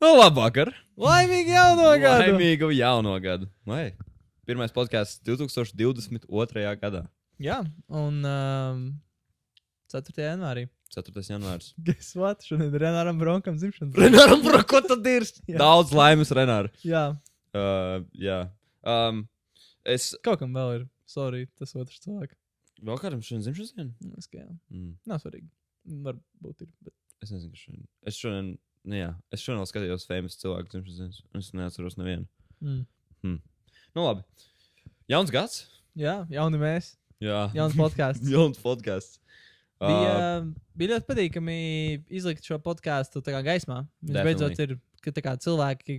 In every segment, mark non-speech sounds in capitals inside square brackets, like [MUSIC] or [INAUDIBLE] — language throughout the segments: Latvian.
Nu, labvakar! Laimīgi jauno gadu! Laimīgu jauno gadu! Vai? Pirmais podkāsts 2022. gadā, Jā, un um, 4. janvārī. 4. janvārs. Guess what? Šodien ir Renāram Bronkam dzimšanas Renāram, bro, ko tad ir? [LAUGHS] Daudz laimes, Renāra. Jā, Uh, jā. Um, es kaut kam vēl ir. Sorry, tas otrs cilvēks. vēl kādam šodien dzimšanas dienu? Es, ka jā. Mm. Nav svarīgi. Varbūt ir. Bet... Es nezinu, kas šodien. Es šodien, nu jā, es šodien skatījos famous cilvēku dzimšanas dienas. un Es neatceros nevienu. Mm. Nu labi. Jauns gads? Jā, jauni mēs. Jā. Jauns podkāsts. [LAUGHS] Jauns podkāsts. Uh, bija, bija ļoti patīkami izlikt šo podkāstu gaismā. Viņš Definitely. beidzot ir, ka kā cilvēki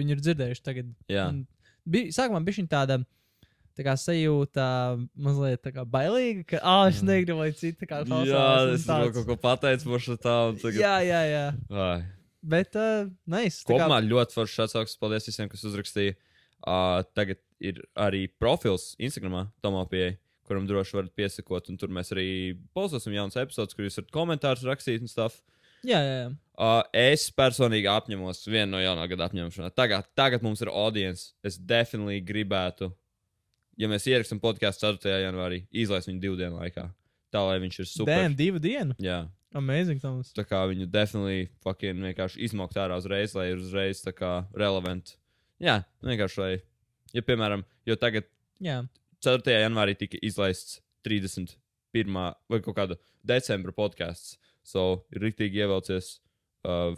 viņu ir dzirdējuši tagad. jā. Un Bija, sākumā bija šī tāda tā kā sajūta, mazliet tā kā bailīga, ka, ah, es negribu, lai citi kā klausās. Jā, es vēl kaut ko pateicu par šo tādu. Tagad... Jā, jā, jā. Vai. Bet, uh, nice. Kopumā ļoti foršs atsauksmes. Paldies visiem, kas uzrakstīja. Uh, tagad ir arī profils Instagram, Tomā pieeja, kuram droši varat piesakot. Un tur mēs arī postosim jaunas epizodes, kur jūs varat komentārus rakstīt un stuff. Jā, jā, jā. Uh, es personīgi apņemos vienu no jaunā gada apņemšanām. Tagad, tagad mums ir audience. Es definitīvi gribētu, ja mēs ierakstām podkāstu 4. janvārī, izlaist viņu divu dienu laikā. Tā lai viņš ir super. Dēm, divu dienu. Jā, Amazing, Toms. tā kā viņu definitīvi fucking vienkārši izmaukt ārā uzreiz, lai ir uzreiz tā kā relevant. Jā, vienkārši lai, ja piemēram, jo tagad Jā, 4. janvārī tika izlaists 31. vai kaut kāda decembra podkāsts. So, ir rīktīgi ievelcies. Uh,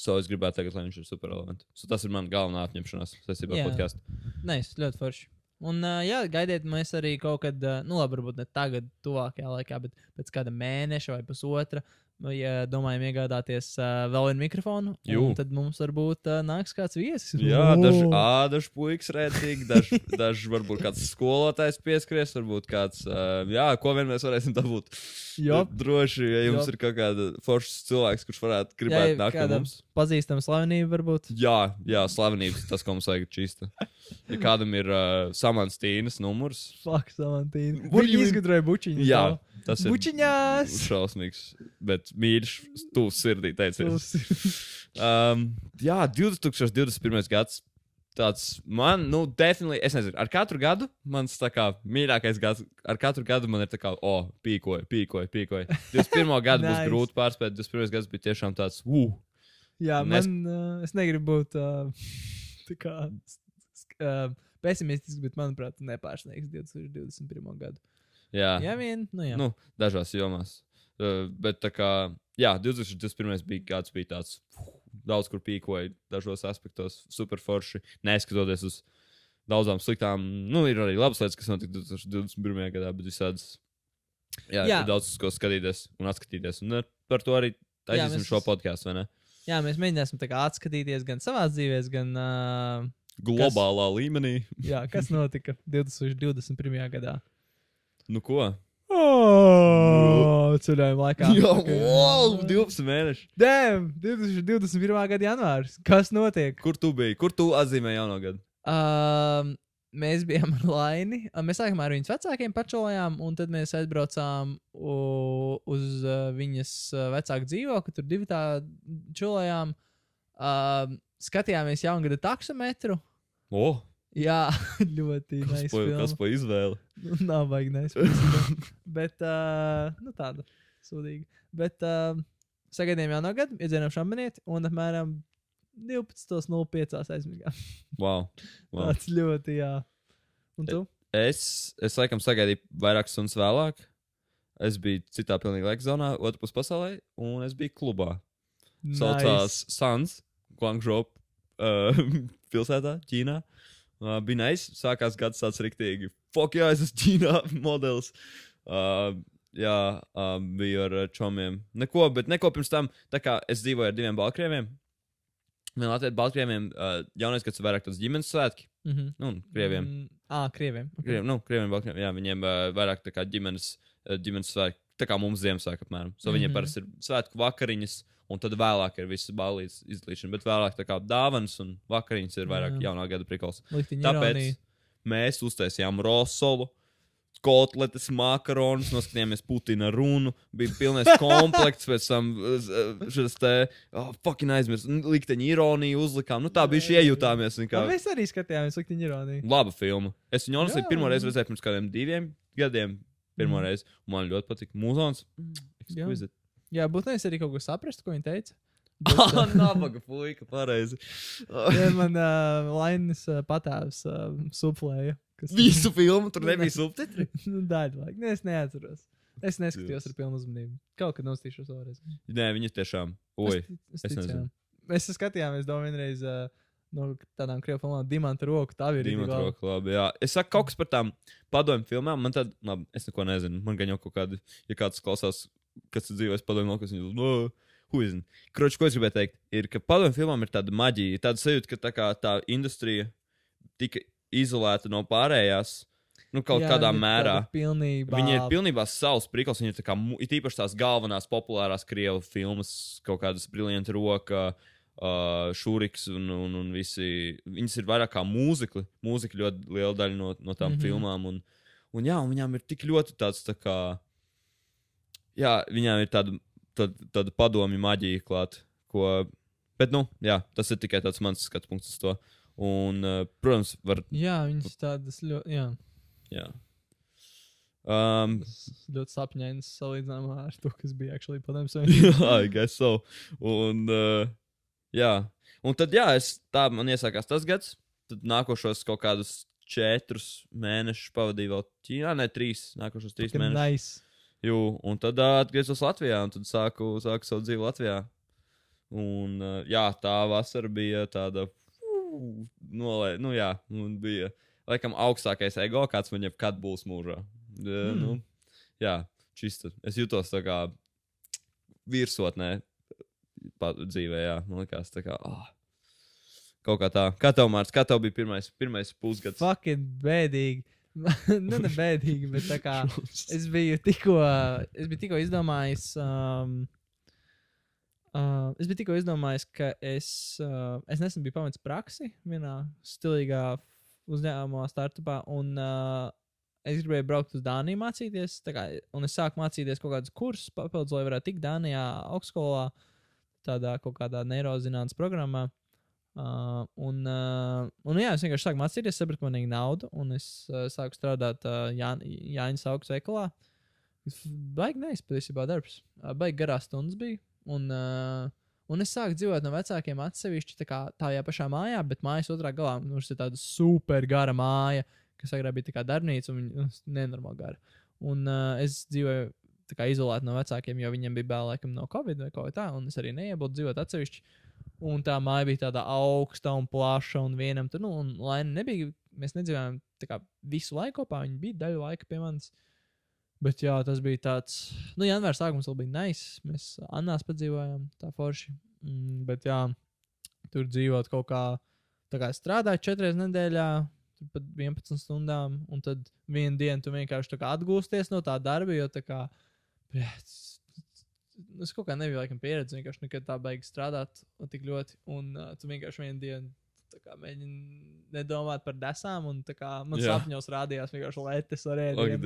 so, es gribētu tagad, lai viņš ir super relevants. So, tas ir mans galvenā apņemšanās saistībā ar podkāstu. nice, ļoti forši. Un, uh, jā, gaidiet, mēs arī kaut kad, uh, nu, labi, varbūt ne tagad, tuvākajā laikā, bet pēc kāda mēneša vai pusotra, ja domājam iegādāties uh, vēl vienu mikrofonu, tad mums varbūt uh, nāks kāds viesis. Jā, O! daži ādaši puikas redzīgi, daži, daži varbūt kāds skolotājs pieskries, varbūt kāds, uh, jā, ko vien mēs varēsim dabūt. Jop. Droši, ja jums Jop. ir kaut kāda foršs cilvēks, kurš varētu Jā, gribēt ja nākt pie mums. pazīstama slavenība, varbūt. Jā, jā, slavenības, tas, ko mums vajag čista. Ja kādam ir uh, Samantīnas numurs, Fuck, Samantīna. Viņi izgudroja bučiņu. jā, tas ir Bučiņās! šausmīgs, bet mīļš, tūs sirdī teiciens. [LAUGHS] Um, jā, 2021. gads. Tāds man, nu, definitīvi, es nezinu, ar katru gadu mans tā kā mīļākais gads, ar katru gadu man ir tā kā, o, oh, pīkoja, pīkoja, pīkoja. 21. gadu būs [LAUGHS] Nice. grūti pārspēt, 21. gads bija tiešām tāds, uh, Jā, Un es- man, uh, es negribu būt uh, [LAUGHS] tā kā uh, pesimistisks, bet, manuprāt, nepārsniegs 2021. gadu. jā, Jā, vien, nu jā. nu, dažās jomās. Uh, bet tā kā, jā, 2021. bija gads, bija tāds, daudz kur pīkoja, dažos aspektos super forši, neskatoties uz daudzām sliktām, nu, ir arī labas lietas, kas notika 2021. gadā, bet visādas, jā, jā. Jā. daudz ko skatīties un atskatīties. Un ar- par to arī Jā, taisīsim mēs- šo podkāstu, vai ne? jā, mēs mēģināsim tā kā atskatīties gan savā dzīvē, gan uh, Globālā kas? līmenī. jā, kas [LAUGHS] notika 2021. gadā. Nu, ko? Oh, Ceļojuma laikā. Jā, Ok. wow, 12 mēneši. Damn, 2021. gada janvārs. Kas notiek? Kur tu biji? Kur tu atzīmēji jauno gadu? Um, mēs bijām ar Laini. Mēs sākumā ar viņas vecākiem pačolājām, un tad mēs aizbraucām uz viņas vecāku dzīvokli. Tur divi tā čolājām. Um, skatījāmies jaungada taksometru. O, oh, Jā, [LAUGHS] ļoti nice filma. kas pa izvēli? Nu, Nav baigi neizpildīt. [LAUGHS] Bet, uh, nu, tāda sūdīga. Bet, uh, sagaidījām jau no gada, iedzinām šambanieti un apmēram 12.05. aizmigām. Wow. wow. Tāds ļoti, jā. Un tu? Es, es laikam sagaidīju vairākas stundas vēlāk. Es biju citā pilnīgi laika zonā, otrā pusē pasaulē, un es biju klubā. Saucās Suns, Guangzhou uh, [LAUGHS] pilsētā, Ķīnā. Uh, bija nice. Sākās gads tāds riktīgi. Fok, jā, es esmu Ķīnā [LAUGHS] modelis. Uh, jā, uh, biju ar uh, čomiem. Neko, bet neko pirms tam. Tā kā es dzīvoju ar diviem balkrieviem. Vienā Latvijā balkrieviem uh, jaunais gads ir vairāk tāds ģimenes svētki. Mm -hmm. Nu, un krieviem. Mm, ah, krieviem. Okay. Krieviem, nu, krieviem, balkrieviem, jā, viņiem uh, vairāk tā kā ģimenes, uh, ģimenes svētki. Tā kā mums Ziemassvētku apmēram. So viņiem Mhm. parasti ir svētku vakariņas, un tad vēlāk ir visas balīdzes izlīšana. Bet vēlāk tā kā dāvanas un vakariņas ir vairāk Jā. jaunā gada prikals. Liktiņa Tāpēc ironija. mēs uztaisījām rosolu. kotletes, makaronus, noskatījāmies Putina runu, bija pilnīgs [LAUGHS] komplekts, pēc tam uh, šis te, oh, fucking aizmirst, likteņa ironiju uzlikām. Nu, tā bija šī iejutāmies. Kā... Mēs arī skatījāmies likteņa ironiju. Laba filma. Es viņu honestly pirmo reizi redzēju pirms kādiem diviem gadiem. Pirmo mm. reizi. Man ļoti patika. Mūzons. Exquisite. Jā, jā būtu nevis arī kaut ko saprast, ko viņa teica. Ah, nabaga puika, pareizi. [LAUGHS] ja man uh, Lainis uh, patēvs uh, suplēja. Kas... Visu filmu tur nebija [LAUGHS] subtitri? nu, daļa laika. Ne, es neatceros. Es neskatījos ar pilnu uzmanību. Kaut kad nostīšos vēlreiz. Nē, viņi tiešām. Oi, es, es, es nezinu. Mēs skatījāmies, domāju, vienreiz. Uh, no tādām krievu filmām, Dimanta roka. Tā ir Dimanta roka, labi. Jā. Es saku kaut kas par tām padomju filmām. Man tad, labi, es neko nezinu. Man gan jau kaut kādi, ja kāds klausās, kas dzīvojas padomju, kas viņu. No, Huizin. Kroči, ko es gribēju teikt, ir, ka padomju filmām ir tāda maģija, tāda sajūta, ka tā, kā, tā industrija tika izolēta no pārējās. Nu, kaut Jā, kādā mērā. Pilnībā... Viņi ir pilnībā savs prikals. Viņi ir, kā, ir īpaši tās galvenās populārās krievu filmas, kaut kādas briljantas roka, uh, šūriks un, un, un visi. Viņas ir vairāk kā mūzikli. Mūzika ļoti liela daļa no, no tām mm -hmm. filmām. Un, un, jā, un viņām ir tik ļoti tāds, tā kā. Jā, viņām ir tāda tad, tāda padomju maģija klāt. Ko, bet, nu, jā, tas ir tikai tāds mans skatu punkts uz to. Un, uh, protams, var. Jā, viņas tādas ļoti. Jā. jā. Um, tas ļoti sapņains salīdzinājumā ar to, kas bija actually padomju savienībā. [LAUGHS] jā, I guess so. Un, uh, jā. Un tad, jā, es, tā man iesākās tas gads. Tad nākošos kaut kādus četrus mēnešus pavadīju vēl Ķīnā, ne trīs, nākošos trīs mēnešus. Nice. Jū, un tad uh, atgriezos Latvijā, un tad sāku, sāku savu dzīvi Latvijā. Un, uh, jā, tā vasara bija tāda, nolē, nu jā, un bija laikam augstākais ego, kāds man jebkad būs mūžā. Uh, mm. nu, jā, čista. Es jutos tā kā virsotnē dzīvē, jā, man liekas, tā kā. Oh. Kaut kā tā. Kā tev, Mārcis, kā tev bija pirmais, pirmais pusgads? Fucking bēdīgi. [LAUGHS] nu, ne bēdīgi, bet tā kā es biju tikko, es biju tikko izdomājis. Um, uh, es biju tikko izdomājis, ka es, uh, es nesen biju pametis praksi vienā stilīgā uzņēmumā, startupā, un uh, es gribēju braukt uz Dāniju mācīties. Kā, un es sāku mācīties kaut kādus kursus papildus, lai varētu tikt Dānijā augstskolā, tādā kaut kādā neirozinātnes programmā. Uh, un, uh, un, jā, es vienkārši sāku mācīties, sapratu, ka man ir nauda, un es uh, sāku strādāt uh, Jā, Jāņa Saukas veikalā. Baigi neizpildījumā darbs. Uh, baigi garās stundas bija. Un, uh, un es sāku dzīvot no vecākiem atsevišķi tā kā tajā pašā mājā, bet mājas otrā galā mums ir tāda super gara māja, kas agrāk bija tā kā darbnīca un viņa nu, [LAUGHS] nenormāli gara. Un uh, es dzīvoju tā kā izolēti no vecākiem, jo viņiem bija bail laikam no Covid vai kaut kā tā, un es arī neiebildu dzīvot atsevišķi. Un tā māja bija tāda augsta un plaša, un vienam tur, nu, un laina nebija. Mēs nedzīvojām visu laiku kopā, viņa bija daļu laika pie manis. Bet jā, tas bija tāds, nu, janvāra sākums vēl bija nice. Mēs Annās padzīvojām, tā forši. Mm, bet jā, tur dzīvot kaut kā, tā kā strādāt četras nedēļā, pat 11 stundām, un tad vienu dienu tu vienkārši atgūsties no tā darba, jo tā kā, pēc, es kaut kā nebiju laikam pieredzējis, vienkārši nekad tā baigi strādāt tik ļoti. Un uh, tu vienkārši vienu dienu mēģini nedomāt par desām, un kā, man Jā. sapņos rādījās vienkārši letes ar ēdienu.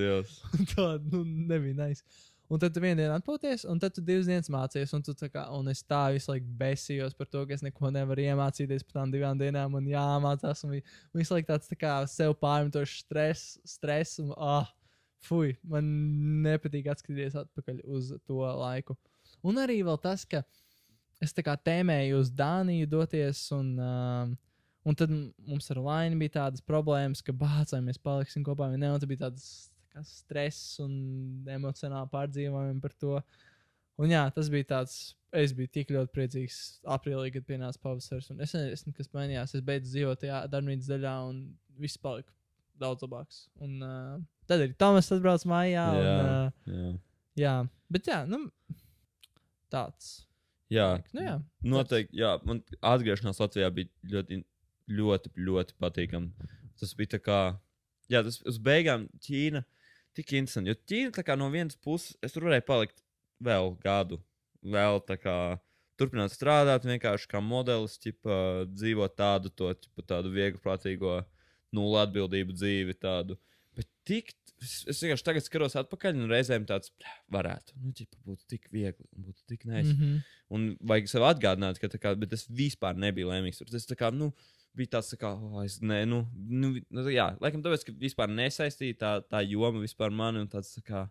[LAUGHS] tā nu, nebija nice. Un tad tu vienu dienu atpūties, un tad tu divas dienas mācījies. Un, kā, un es tā visu laiku besījos par to, ka es neko nevaru iemācīties par tām divām dienām. Man jāmācās, un visu laiku tāds tā kā sev pārmetošs stress, stress un ah, oh, Fui, man nepatīk atskatīties atpakaļ uz to laiku. Un arī tas, ka es tā kā tēmēju uz Dāniju doties, un, uh, un tad mums ar Lainu bija tādas problēmas, ka bācām mēs paliksim kopā vai ne. Un tas bija tāds tā stress un emocionāli pārdzīvojumi par to. Un jā, tas bija tāds. Es biju tik ļoti priecīgs aprīlī, kad pienāca pavasaris. Es nezinu, kas mainījās. Es beidzu dzīvot tajā darbnīcas daļā, un viss palika daudz labāks. Un, uh, Tad arī Tomas atbrauc mājā. Jā, un, uh, jā. jā. bet jā, nu, tāds. Jā, nu, jā noteikti. Jā, man atgriešanās Latvijā bija ļoti, ļoti, ļoti patīkami. Tas bija tā kā, jā, tas uz beigām Ķīna tik interesanti. Jo Ķīna tā kā no vienas puses, es tur varēju palikt vēl gadu, vēl tā kā turpināt strādāt vienkārši kā modelis, ķipa, dzīvot tādu, to, ķipa, tādu vieglu, prātīgo, nulli atbildību dzīvi. Tādu. Bet tik, es, vienkārši tagad skatos atpakaļ, un reizēm tāds "Bļā, varētu, nu, ķipa, būtu tik viegli, būtu tik nice. Mm. -hmm. Un vajag sev atgādināt, ka kā, bet es vispār nebiju laimīgs. Tas kā, nu, bija tāds, tā kā, oh, es, nē, nu, nu, nu, jā, laikam tāpēc, ka vispār nesaistīja tā, tā joma vispār mani, un tāds, tā kā,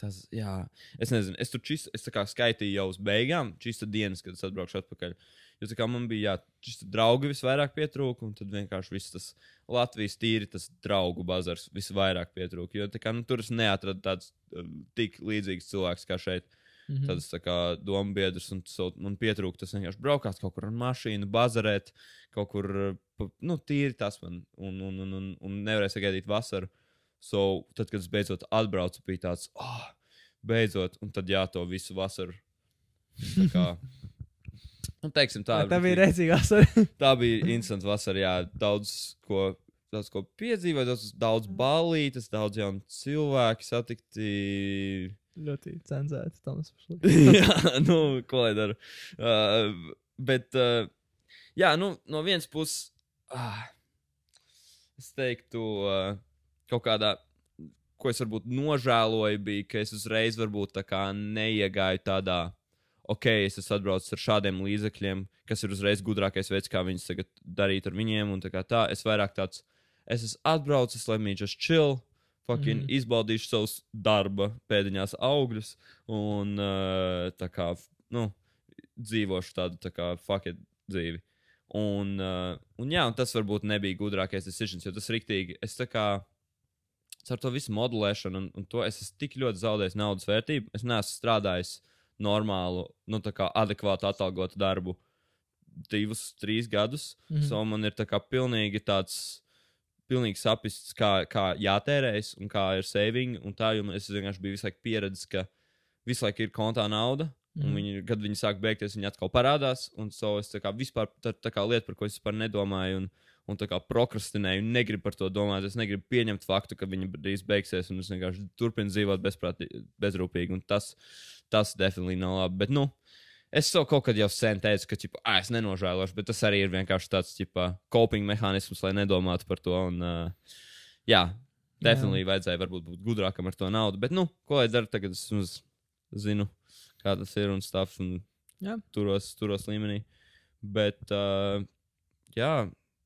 tas, jā, es nezinu, es tur čist, es tā kā skaitīju jau uz beigām, čista dienas, kad es atbraukšu atpakaļ. Jo kā man bija, jā, čista draugi visvairāk pietrūka, un tad vienkārši viss tas Latvijas tīri, tas draugu bazars visvairāk pietrūka. Jo kā, nu, tur es neatradu tāds um, tik līdzīgs cilvēks kā šeit. Mhm. Tāds tā kā domu biedrs, un vēl- man pietrūka tas vienkārši braukāt kaut kur ar mašīnu, bazarēt, kaut kur, nu, tīri tas man, un, un, un, un, un nevarēja sagaidīt vasaru. So, tad, kad es beidzot atbraucu, bija tāds, ah, oh, beidzot, un tad jā, to visu vasaru. Tā kā, [LAUGHS] nu, teiksim tā. [LAUGHS] Tā bija rēcīga vasara. Tā bija instants vasarā, jā, daudz ko, daudz ko piedzīvot, daudz, daudz balītas, daudz jaunu cilvēku satikti. Ļoti cenzēta. Toms [LAUGHS] jā, nu, ko lai dara. Uh, bet, uh, jā, nu, no vienas puses, ah, es teiktu, uh, kaut kādā, ko es varbūt nožēloju, bija, ka es uzreiz varbūt tā kā neiegāju tādā, ok, es esmu atbraucis ar šādiem līdzekļiem, kas ir uzreiz gudrākais veids, kā viņus tagad darīt ar viņiem, un tā kā tā, es vairāk tāds, es esmu atbraucis, lai viņi just chill. Fucking mm izbaudīšu savus darba pēdiņās augļus, un uh, tā kā, nu, dzīvošu tādu tā kā fucking dzīvi. Un, uh, un, jā, un tas varbūt nebija gudrākais decisions, jo tas rīktīgi, es tā kā ar to visu modelēšanu un, un to es esmu tik ļoti zaudējis naudas vērtību. Es neesmu strādājis normālu, nu, tā kā adekvātu atalgotu darbu divus, trīs gadus. Mm. -hmm. So man ir tā kā pilnīgi tāds. Pilnīgi saprasts, kā, kā jātērējas un kā ir saving. Un tā, jo es vienkārši biju visu laiku pieredzējis, ka visu laiku ir kontā nauda, Un Mhm. viņi, kad viņi sāk beigties, viņi atkal parādās. Un so es tā kā vispār tā, tā kā lieta, par ko es vispār nedomāju, un, un tā kā prokrastinēju, negribu par to domāt. Es negribu pieņemt faktu, ka viņi drīz beigsies, un es vienkārši turpinu dzīvot bezrūpīgi. Un tas, tas definitīvi nav labi. Bet, nu, es jau kaut kad jau sen teicu, ka, ķipa, ah, es nenožēlošu, bet tas arī ir vienkārši tāds, ķipa, coping mehānisms, lai nedomātu par to. Un, uh, jā, definitīvi vajadzēja varbūt būt gudrākam ar to naudu. Bet, nu, ko lai dara tagad? Es uz, zinu, kā tas ir un stāv un Jā. turos, turos līmenī. Bet, uh, jā,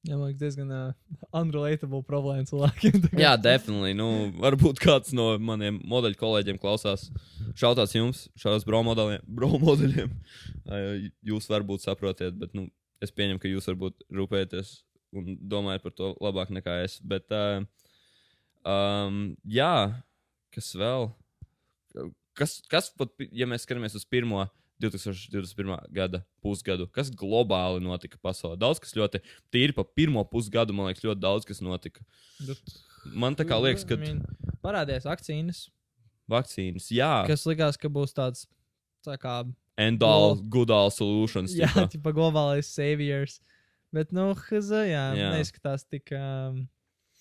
Jā, man liekas, diezgan uh, unrelatable problēma cilvēkiem. jā, definitīvi. Nu, varbūt kāds no maniem modeļu kolēģiem klausās. Šautās jums, šādos bro modeļiem. Bro modeļiem. Jūs varbūt saprotiet, bet nu, es pieņemu, ka jūs varbūt rūpējaties un domājat par to labāk nekā es. Bet, uh, um, jā, kas vēl? Kas, kas pat, ja mēs skatāmies uz pirmo 2021. gada pusgadu, kas globāli notika pasaulē? Daudz kas ļoti tīri pa pirmo pusgadu, man liekas, ļoti daudz kas notika. Man tā kā liekas, ka Parādījās vakcīnas, vakcīnas, jā, kas likās, ka būs tāds tā kā and all good all solutions. Jā, tipā globālais saviors. Bet, nu, jā, Jā. jā. neizskatās tik, um,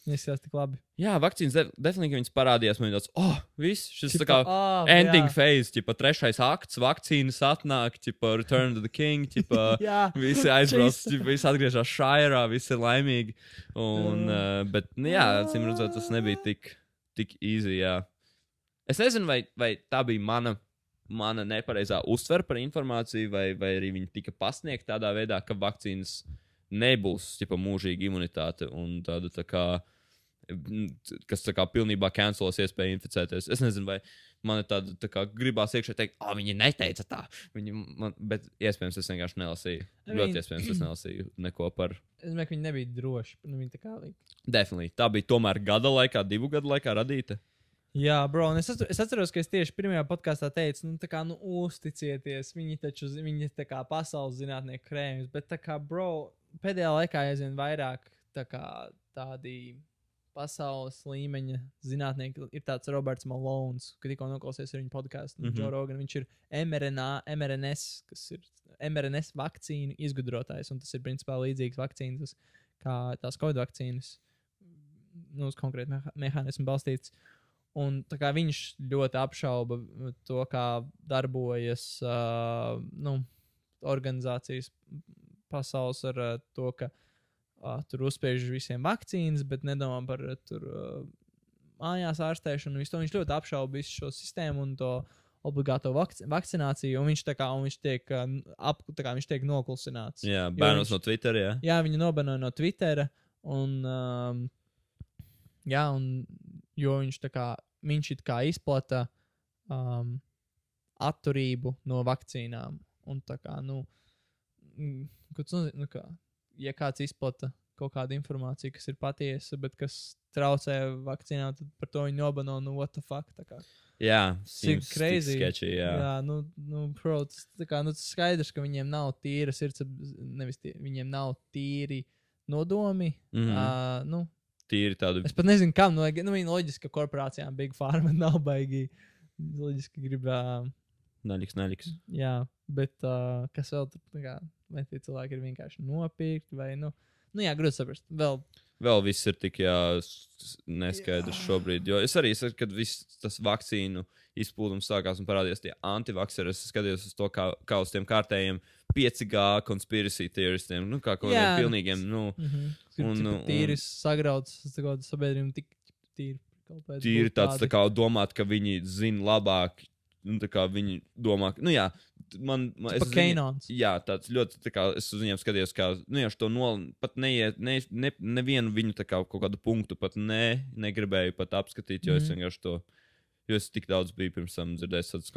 neizskatās tik labi. jā vakcīnas de definitīvi viņas parādījās. Man tāds, oh, viss šis tā Tipa, kā. "Ah, Ending jā. phase, tipo, trešais akts, vakcīnas atnāk, tipo, Return to the King, tipo, [LAUGHS] Jā, visi aizbrauc, tipo, visi atgriežas šairā, visi ir laimīgi. Un, uh, bet, nu, jā, acīm redzot, tas nebija tik, tik easy, jā. Es nezinu, vai, vai tā bija mana, mana nepareizā uztvere par informāciju, vai, vai arī viņi tika pasniegta tādā veidā, ka vakcīnas nebūs, tipo, mūžīga imunitāte un tāda tā kā mm, kas tā kā pilnībā cancelos iespēju inficēties. Es nezinu, vai man ir tāda tā kā gribās iekšā teikt, ah, viņi neteica tā. Viņi man, bet iespējams es vienkārši nelasīju. I mean- Ļoti iespējams es [CLEARS THROAT] nelasīju neko par. Es domāju, ka viņi nebija droši. Nu, viņi tā kā lika. Definitīvi. Tā bija tomēr gada laikā, divu gadu laikā radīta. Jā, bro, es, atcer- es atceros, ka es tieši pirmajā podkāstā teicu, nu, tā kā, nu, uzticieties, viņi taču, viņi tā kā pasaules zinātnieku krējums, bet, tā kā, bro, pēdējā laikā aizvien vairāk tā kā tādi pasaules līmeņa zinātnieki ir tāds Roberts Malonis, kad tikko noklausies viņa podkāstu, mm. -hmm. Joe Rogan, viņš ir mRNA, mRNS, kas ir mRNS vakcīnu izgudrotājs, un tas ir principā līdzīgs vakcīnas, kā tās Covid vakcīnas, nu, uz konkrētu meha mehānismu balstīts. Un tā kā viņš ļoti apšauba to, kā darbojas uh, nu, organizācijas pasaules ar uh, to, ka uh, tur uzspiež visiem vakcīnas, bet nedomā par uh, tur, uh, mājās ārstēšanu, visu to viņš ļoti apšauba visu šo sistēmu un to obligāto vakci vakcināciju, un viņš kā un viņš tiek, uh, ap, kā viņš tiek noklusināts. Jā, bērnos viņš- no Twitter, jā. Jā, viņu nobanoja no Twitter. Un, um, jā, un jo viņš tā kā, viņš it kā izplata um, atturību no vakcīnām. Un tā kā, nu, tas nozīmē, nu kā, ja kāds izplata kaut kādu informāciju, kas ir patiesa, bet kas traucē vakcīnām, tad par to viņi nobano, nu, what the fuck. Jā, Cik crazy. sketchy, jā. jā nu, nu, bro, tas, tā kā, nu, skaidrs, ka viņiem nav tīra sirds, nevis tie, viņiem nav tīri nodomi. Mhm. Uh, nu, Tīri tādu. es pat nezinu, kam. Nu, nu, viņa loģiski, ka korporācijām Big Pharma [LAUGHS] nav baigi. Loģiski grib. Uh, Naļiks, naļiks. jā, bet uh, kas vēl tur, kā, vai tie cilvēki ir vienkārši nopirkti, vai, nu, nu jā, grūti saprast. Vēl, Vēl viss ir tik jā, neskaidrs Jā. šobrīd. Jo es arī saku, kad viss tas vakcīnu izplūdums sākās un parādījās tie antivakseri. Es skatījos uz to, kā, kā uz tiem kārtējiem 5G konspirāciju teoristiem. Nu, kā kaut kādiem pilnīgiem. Nu, mm -hmm. Un, un, tīri un- sagrauts, sabiedrība tik tīri. tīri tāds tā kā domāt, ka viņi zina labāk. Nu, tā kā viņi domā, ka, nu jā, man, man Tas pa Keinons. Jā, tāds ļoti, tā kā es uz viņiem skatījos, kā, nu, jau to nol, pat neiet, ne, ne, nevienu viņu tā kā kaut kādu punktu pat ne, negribēju pat apskatīt, jo mm. es Mhm. vienkārši to, jo es tik daudz biju pirms tam dzirdējis tādas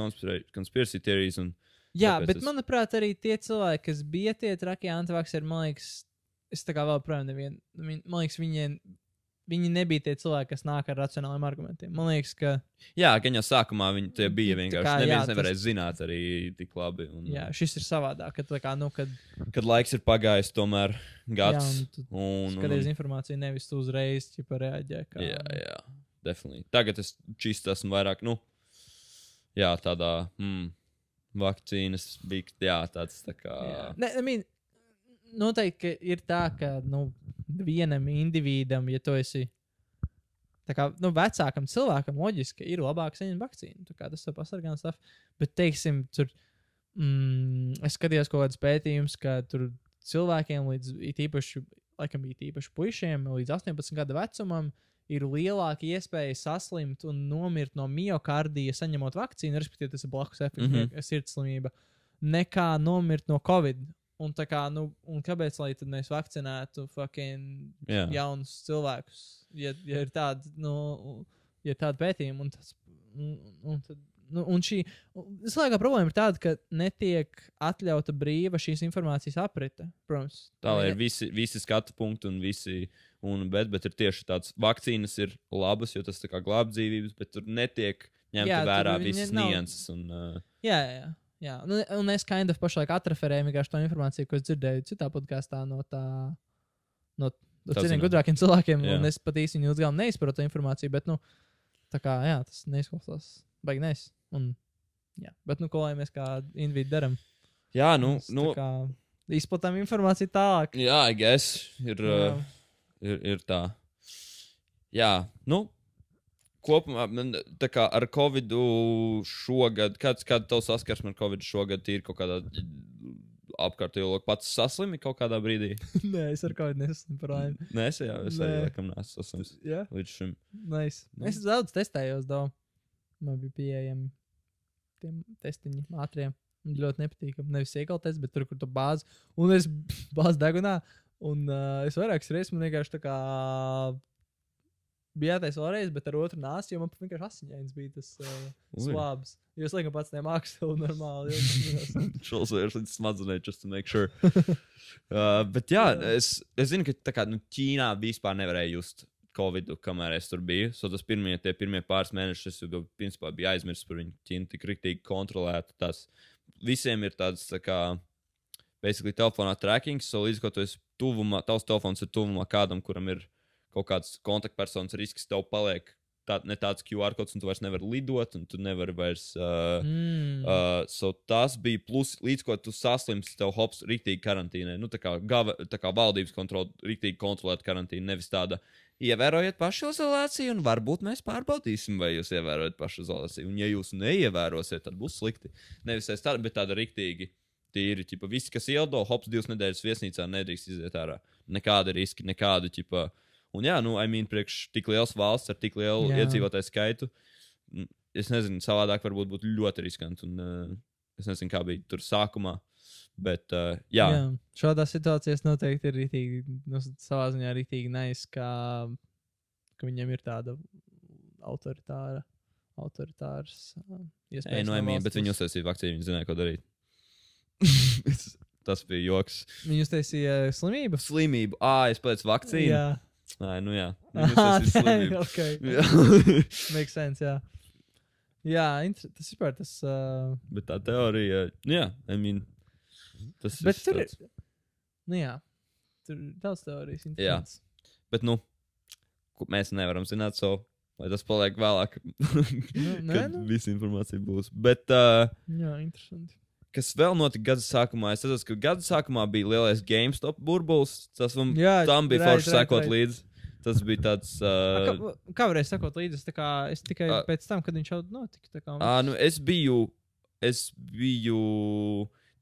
konspirācijas teorijas, un Jā, bet es- manuprāt, arī tie cilvēki, kas bija tie trakie antivakseri, man liekas, es tā kā vēl projām nevienu, man liekas, viņiem, viņi nebija tie cilvēki, kas nāk ar racionāliem argumentiem. Man liekas, ka jā, gan jau sākumā viņi tie bija vienkārši, kā, jā, neviens tas- nevarēja zināt arī tik labi, un, jā, šis ir savādāk, ka, tā kā, nu, kad kad laiks ir pagājis tomēr gads, Jā, un un, un, skaties informāciju, nevis uzreiz ķipa reaģē. Kā, Jā, jā, definitīvi. Tagad es čist esmu vairāk, nu, jā, tādā, mm, vakcīnas bija, jā, tāds tā kā. Jā. Ne, I mean, noteikti ir tā, ka nu, vienam individam, ja tu esi kā, nu, vecākam cilvēkam, loģiski ir labāk saņemt vakcīnu. Tas ir pasargā un stuff. Bet, teiksim, tur mm, es skatījos kaut kādus pētījumus, ka tur cilvēkiem līdz īpaši, laikam, īpaši puišiem līdz 18 gadu vecumam. Ir lielāka iespēja saslimt un nomirt no miocardija, saņemot vakcīnu, respektīvi, tas ir blakus efekts, mm. -hmm. sirdslimība, nekā nomirt no covid. Un, kā, nu, un kāpēc lai tad mēs vakcinētu fucking Jā. jaunus cilvēkus, ja, ja ir tādi, nu, ja ir tādi pētījumi, un tas, un, un, tad, nu, un šī, vislabākā problēma ir tāda, ka netiek atļauta brīva šīs informācijas aprite, protams. Tā lai ir visi, visi skatu punkti un visi. Un, bet, bet ir tieši tāds, vakcīnas ir labas, jo tas tā kā glāb dzīvības, bet tur netiek ņemta Jā, vērā visas nianses. Un, uh, Jā, jā, jā. jā. Nu, un es kind of pašlaik atrefērēju vienkārši to informāciju, ko es dzirdēju citā podkāstā no tā, no, citiem gudrākiem cilvēkiem, Jā. un es pat īsti viņu uzgāju neizprotu to informāciju, bet, nu, tā kā, jā, tas neizklausās, baigi nes. Un, jā, bet, nu, ko lai mēs kā individu darām? jā, nu, Mēs nu kā izplatām informāciju tālāk. jā, I guess, ir, Jā. uh, ir, ir tā. Jā, nu, kopumā man tā kā ar Covid šogad, kāds, kāda tev saskarsme ar Covid šogad ir kaut kādā apkārtējo loku pats saslimi kaut kādā brīdī? [LAUGHS] Nē, es ar kaut kādu nesmu par laimi. Nē, es jau es arī laikam neesmu saslims Jā, līdz šim. nice. Nu. Es daudz testējos, daudz. Man bija pieejami tie testiņi ātrie. Un ļoti nepatīkami. Nevis iekalties, bet tur, kur tu bāzi. Un es [LAUGHS] bāzu degunā. Un uh, es vairākas reizes man vienkārši tā kā bija jātais vēlreiz, bet ar otru nāsi, jo man vienkārši asiņains bija tas uh, Ui. slāpes. Jo es laikam pats nemāku to normāli. [LAUGHS] Šos ir līdz smadzenēm, just to make sure. [LAUGHS] uh, bet jā, es, es zinu, ka tā kā nu, Ķīnā vispār nevarēja just Covid, kamēr es tur biju. So tas pirmie, tie pirmie pāris mēnešus, es jau principā biju aizmirsis par viņu. Ķīna tik rīktīgi kontrolēta. Tas visiem ir tāds, tā kā, basically telefonā tracking, so līdz ko tu esi tuvumā, tavs telefons ir tuvumā kādam, kuram ir kaut kāds kontaktpersonas risks, tev paliek tā, ne tāds QR kods, un tu vairs nevari lidot, un tu nevari vairs. Uh, Mm. Uh, so tas bija plus, līdz ko tu saslimsti, tev hops rīktīgi karantīnē. Nu, tā kā, gava, tā kā valdības kontrola, rīktīgi kontrolēt karantīnu, nevis tāda. Ievērojiet pašizolāciju, un varbūt mēs pārbaudīsim, vai jūs ievērojat pašizolāciju. Un, ja jūs neievērosiet, tad būs slikti. Nevis es tādu, bet tāda rīktīgi. Tīri, ķipa, visi, kas ieldo, hops, divas nedēļas viesnīcā nedrīkst iziet ārā. Nekāda riska, nekāda, ķipa. Un jā, nu, I mean, priekš tik liels valsts ar tik lielu Jā. iedzīvotāju skaitu. Es nezinu, savādāk varbūt būtu ļoti riskanti. Un, uh, es nezinu, kā bija tur sākumā. Bet, uh, jā, jā. Šādā situācijā noteikti ir rītīgi, nu, savā ziņā rītīgi nais, ka, ka viņam ir tāda autoritāra, autoritārs. uh, Ei, iespējas nu, no valsts bet viņi uztaisīja vakcīnu, viņi zināja, ko darīt. [LAUGHS] Tas bija joks. Viņi uztaisīja slimību. Slimība. Ah, es pēc vakcīnu. Jā, Ai, nu jā. [LAUGHS] Uztaisīja tā, slimību. [LAUGHS] okay. Jā. [LAUGHS] Makes sense, jā. Jā, inter- tas vispār tas. Uh, Bet tā teorija, nu jā, I mean, tas bet viss tur ir. Nu jā, tur ir daudz teorijas. Jā. interesants. Bet, nu, mēs nevaram zināt, so, lai tas paliek vēlāk, nē, kad nu. visa informācija būs. Bet, uh, Jā, interesanti. Kas vēl notika gada sākumā? Es saprotu, ka gada sākumā bija lielais GameStop burbulis. Tas man Jā, tam bija right, forši right, sekot right. līdzi. Tas bija tāds. Uh, Kā, kā varēja sekot līdzi? Es, kā, es tikai Ā. pēc tam, kad viņš jau notika. Kā, Ā, nu es biju, es biju,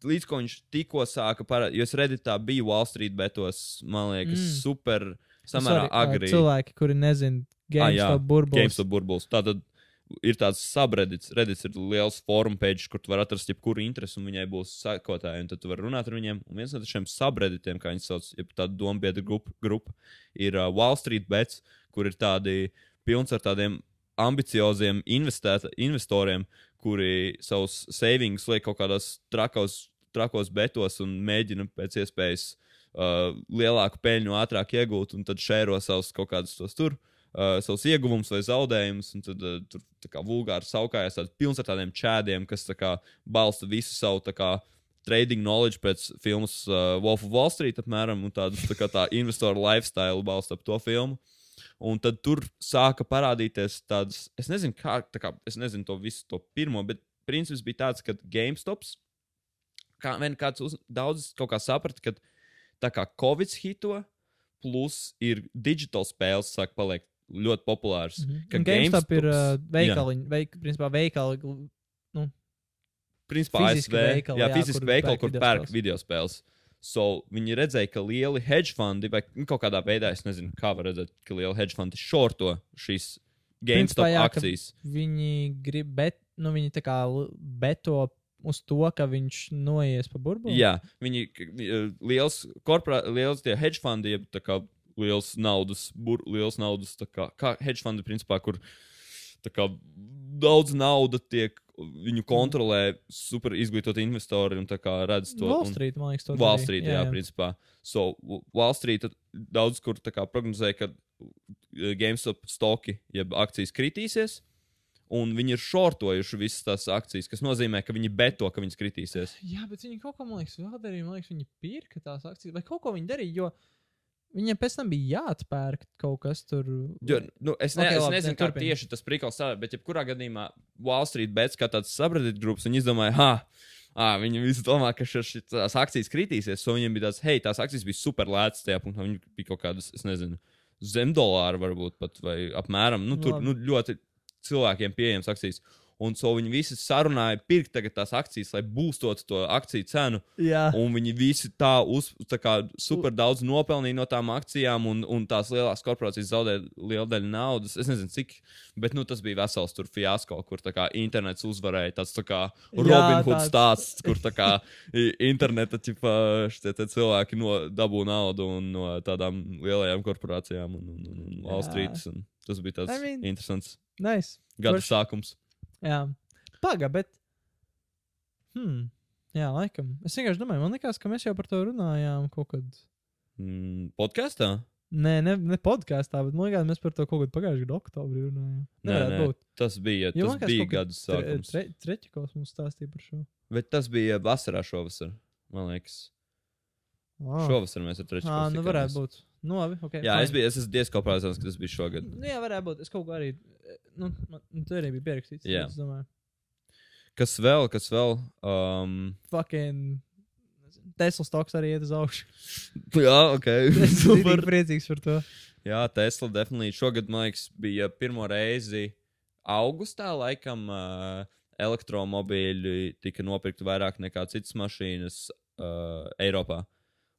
līdz ko viņš tikko sāka parādīt, jo es redītā biju Wall Street betos, man liekas, Mm. super, samērā Sorry, agri. Cilvēki, kuri nezina, Ah, GameStop burbulis. GameStop burbulis. Tātad ir tāds subreddits, Reddits ir liels forum page, kur tu vari atrast jebkuru interesi, un viņai būs sekotāji, un tad tu vari runāt ar viņiem. Un viens no šiem subredditiem, kā viņi sauc, ir tāda dombiedra grupa, grupa, ir uh, Wall Street bets, kur ir tādi pilns ar tādiem ambicioziem investēt- investoriem, kuri savus savings liek kaut kādos trakos, trakos betos un mēģina pēc iespējas uh, lielāku peļņu ātrāk iegūt, un tad šēro savus kaut kādus tos tur. Uh, savus ieguvumus vai zaudējumus, un tad uh, tur tā kā vulgāri saukājas tāds pilns ar tādiem čēdiem, kas tā kā balsta visu savu tā kā trading knowledge pēc filmas uh, Wolf of Wall Street, apmēram, un tādu tā kā tā investoru lifestyle balsta ap to filmu. Un tad tur sāka parādīties tādas, es nezinu, kā, tā kā, es nezinu to visu to pirmo, bet princips bija tāds, ka GameStops, kā vien kāds uz, daudz kaut kā saprata, ka tā kā Covid hito, plus ir digital spēles, sāk paliekt ļoti populārs. Mhm. ka Un GameStop ir uh, veikaliņi, veik, principā veikali. Principā fiziski ASV, veikali, jā, jā, fiziski veikali, kur pērk video spēles. So, viņi redzēja, ka lieli hedge fondi, vai nu, kaut kādā veidā, es nezinu, kā var redzēt, ka lieli hedge fondi šorto šīs GameStop Principā, jā, akcijas. Viņi grib, bet nu, viņi tā kā beto uz to, ka viņš noies pa burbuli. Jā, viņi eh, liels, korporā, liels tie hedge fondi, jeb tā kā liels naudas, bur, liels naudas, kā, kā hedge fondi, principā, kur kā daudz nauda tiek, viņu kontrolē super izglītoti investori un redz to. Wall un- Street, man liekas, to Wall. Street, jā, jā, jā. principā. So, Wall Street daudz kur kā prognozēja, ka uh, GameStop stoki, jeb akcijas kritīsies. Un viņi ir šortojuši visas tās akcijas, kas nozīmē, ka viņi beto, ka viņas kritīsies. Jā, bet viņi kaut ko, man liekas, vēl darīja. Man liekas, viņi pirka tās akcijas, vai kaut ko viņi darīja, jo viņiem pēc tam bija jāatpērk kaut kas tur. Jo, nu, es, ne, Ok, okay, es labi, nezinu, turpini. tieši tas prikals strādā, bet jebkurā gadījumā Wall Street bets kā tāds subreddit grupas, viņi izdomāja, ha, ah, viņi visi domā, ka tās akcijas kritīsies, so viņiem bija tāds, hei, tās akcijas bija super lētas tajā punktā, viņi bija kaut kādas, es nezinu, zem dolāra varbūt pat, vai apmēram, nu, tur Labi. nu, ļoti cilvēkiem pieejams akcijas. Un so viņi visi sarunāja pirkt tās akcijas, lai būstotu to akciju cenu. Jā, Un viņi visi tā, uz, tā kā super daudz nopelnīja no tām akcijām, un, un tās lielās korporācijas zaudēja lielu daļu naudas. Es nezinu, cik, bet nu, tas bija vesels tur fiasko, kur tā kā internets uzvarēja. Tas tā kā Robin Hood stāsts, kur kā interneta ķipa, šitie cilvēki no, dabū naudu un no tādām lielajām korporācijām un, un, un, un Wall. Street. Un tas bija tāds I mean- interesants nice. gada Forši. sākums. Jā, paga, bet. Hmm. Jā, laikam. Es vienkārši domāju, man liekas, ka mēs jau par to runājām kaut kad. Mm, podkāstā? Nē, ne, ne podkāstā, bet man liekas, mēs par to kaut kad pagājušajā gada oktobrī runājām. Nē, nē, būt. tas bija, Jo tas bija gada sākums. Tre, tre, Treķikos mums stāstīja par šo. Bet tas bija vasarā šovasar, man liekas. Ah, Šovasar mēs ar trešo ah nu varētu būt. Nu, labi, ok. Jā, fine. es biju, es esmu diezgan pārliecināts, ka tas bija šogad. Nu, jā, varētu būt. Es kaut kā arī. eh, Nu, man, nu, tur arī bija pierakstīts. Jā. Es domāju, Kas vēl, kas vēl? Um, fucking. Tesla stoks arī iet uz augšu. [LAUGHS] jā, ok. [LAUGHS] Es Super. esmu priecīgs par to. Jā, Tesla definitīvi šogad, man liekas, bija pirmo reizi augustā, laikam, uh, elektromobīļi tika nopirkti vairāk nekā citas mašīnas uh, Eiropā.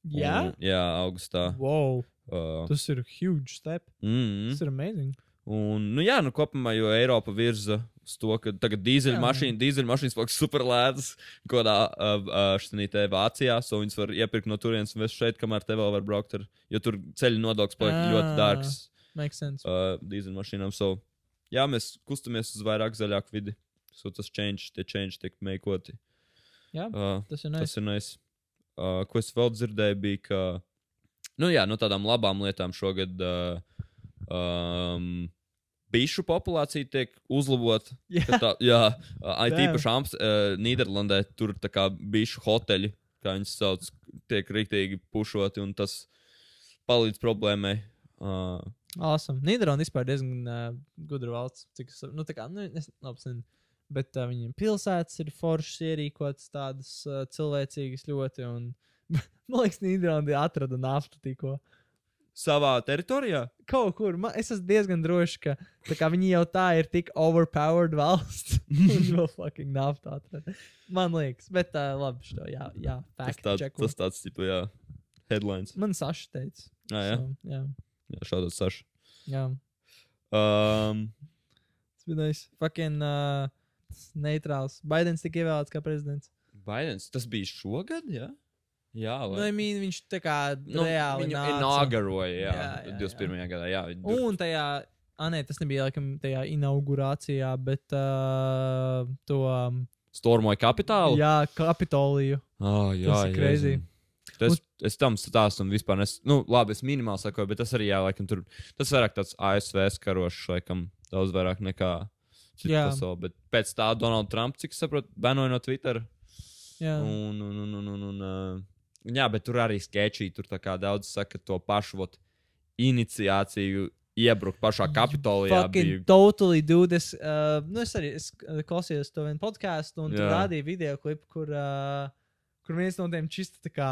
Jā, Un, jā, augustā. wow. Uh, Tas ir huge step. mm, Tas ir amazing. Un, nu, jā, nu, kopumā, jo Eiropa virza uz to, ka tagad dīzeļmašīna, dīzeļmašīnas paliks super lētas, ko tā šī te Vācijā, so viņas var iepirkt no turienes un vest šeit, kamēr te vēl var braukt ar, jo tur ceļu nodoklis paliek Ah. ļoti dārgs Makes sense. uh, dīzeļmašīnām. So, jā, mēs kustamies uz vairāk zaļāku vidi. So tas change, tie change tiek meikoti. Jā, Uh, tas ir Tas nice. ir nice. Uh, ko es vēl dzirdēju, bija, ka, nu, jā, no tādām labām lietām šogad uh, um, bišu populācija tiek uzlabota. [LAUGHS] Ka Tā, jā, uh, it īpaši Amps, uh, Nīderlandē tur tā kā bišu hoteļi, kā viņas sauc, tiek rīktīgi pušoti, un tas palīdz problēmai. Uh, Awesome. Nīderlanda vispār diezgan uh, gudra valsts. Cik nu, kā, nu, es nezinu. Bet uh, viņiem pilsētas ir foršas, ierīkotas tādas uh, cilvēcīgas ļoti. Un, [LAUGHS] man liekas, Nīderlandē atrada naftu tikko. savā teritorijā? Kaut kur. Man, es esmu diezgan drošs, ka tā viņi jau tā ir tik overpowered valsts. [LAUGHS] Viņi [LAUGHS] vēl fucking naftu atrada. Man liekas, bet uh, labi, šo, jā, jā, Tas fact tāds, checko. tas tāds, tipu, jā, headlines. Man Saša teica. Ah, jā, So, jā, jā šādā saša. jā. Um, Tas bija nice. Fucking uh, neitrāls. Baidens tika ievēlēts kā prezidents. Baidens, tas bija šogad, jā? Jā, Nu, vai? I mean, viņš tā kā Nu, reāli inaugurēja, jā, Jā, jā, jā, 21. gadā. Jā, tur- Un tajā, ah, nē, tas nebija laikam tajā inaugurācijā, bet uh, to. Um, stormoja kapitālu. jā, Kapitoliju. oh, jā Tas ir crazy. Jēzum. Tas, es tam stāstu un vispār nes, nu, labi, es minimāli sakoju, bet tas arī, jā, laikam, tur, tas vairāk tāds ASV karošs, laikam, daudz vairāk nekā pasaule. Bet pēc tā Donalda Trumpa, cik saprotu, banoja no Twitter. Jā, Un, un, un, un, un, un, uh, jā, bet tur arī sketčī, tur tā kā daudz saka to pašu vot, iniciāciju iebrukt pašā kapitolijā. fucking Bija, totally dude. Es, uh, nu, es arī es, klausījos to vienu podkāstu, un tur Jā. rādīja video klipu, kur, uh, kur viens no tiem čista tā kā.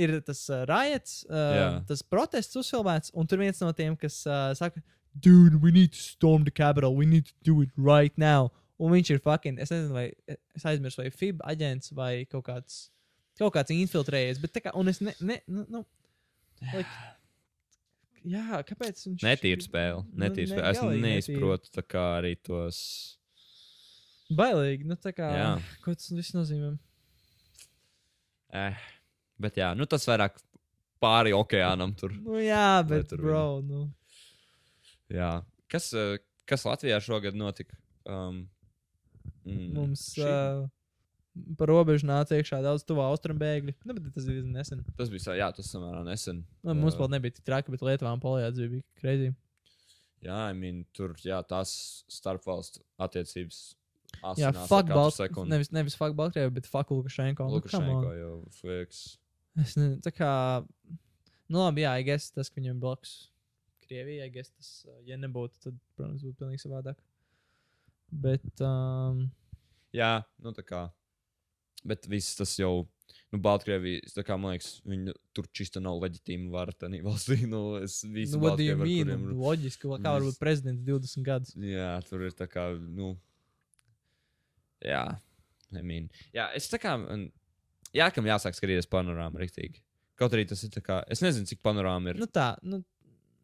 Ir tas uh, riots, uh, Jā. tas protests uzfilmēts, un tur viens no tiem, kas uh, saka, Dude, we need to storm the capital, we need to do it right now. Un viņš ir fucking, es nezinu, vai es aizmirsu, vai FIB aģents vai kaut kāds, kaut kāds infiltrējies, bet tā kā, un es ne, ne, nu, nu like, jā, kāpēc viņš. Netīra spēle. Nu, Netīra ne- spēle. Es neizprotu tā kā arī tos. Bailīgi, nu tā kā. Jā. Ko tas viss nozīmē? Eh, bet jā, nu tas vairāk pāri okeānam tur. Nu jā, Lai bet, tur bro, nu. Jā. Kas, eh, kas Latvijā šogad notika? Um, mm, Mums šī- uh, par robežu nāca iekšā daudz tuvā austrumbēgļu. Nu, bet tas bija nesen. Tas bija jā, tas samērā nesen. Nu, mums Uh, vēl nebija tik traki, bet Lietuvā un Polijā tas bija crazy. Jā, I mean, tur jā, tās starpvalstu attiecības. Jā, fuck sekundi. Nevis, nevis fuck Baltkrieviju, bet fuck Lukašenko. Nu. Lukašenko jau flieks. Es nezinu, tā kā. Nu, labi, jā, I guess tas, ka viņam blakus Krievija, I guess tas, ja nebūtu, tad, protams, būtu pilnīgi savādāk. Bet, um, Jā, nu tā kā. Bet viss tas jau, nu, Baltkrievija, tā kā man liekas, viņi tur čista nav leģitīma vara tajā [LAUGHS] valstī. Nu, es visi nu, Baltkrievi, ar mean? kuriem- Loģiski, kā var būt prezidents 20 gadus. Jā, tur ir tā kā, nu. Jā, I mean. Jā, es tā kā. Jā, kam jāsāk skatīties panorāmu rīktīgi. Kaut arī tas ir tā kā. Es nezinu, cik panorāma ir. Nu tā, nu,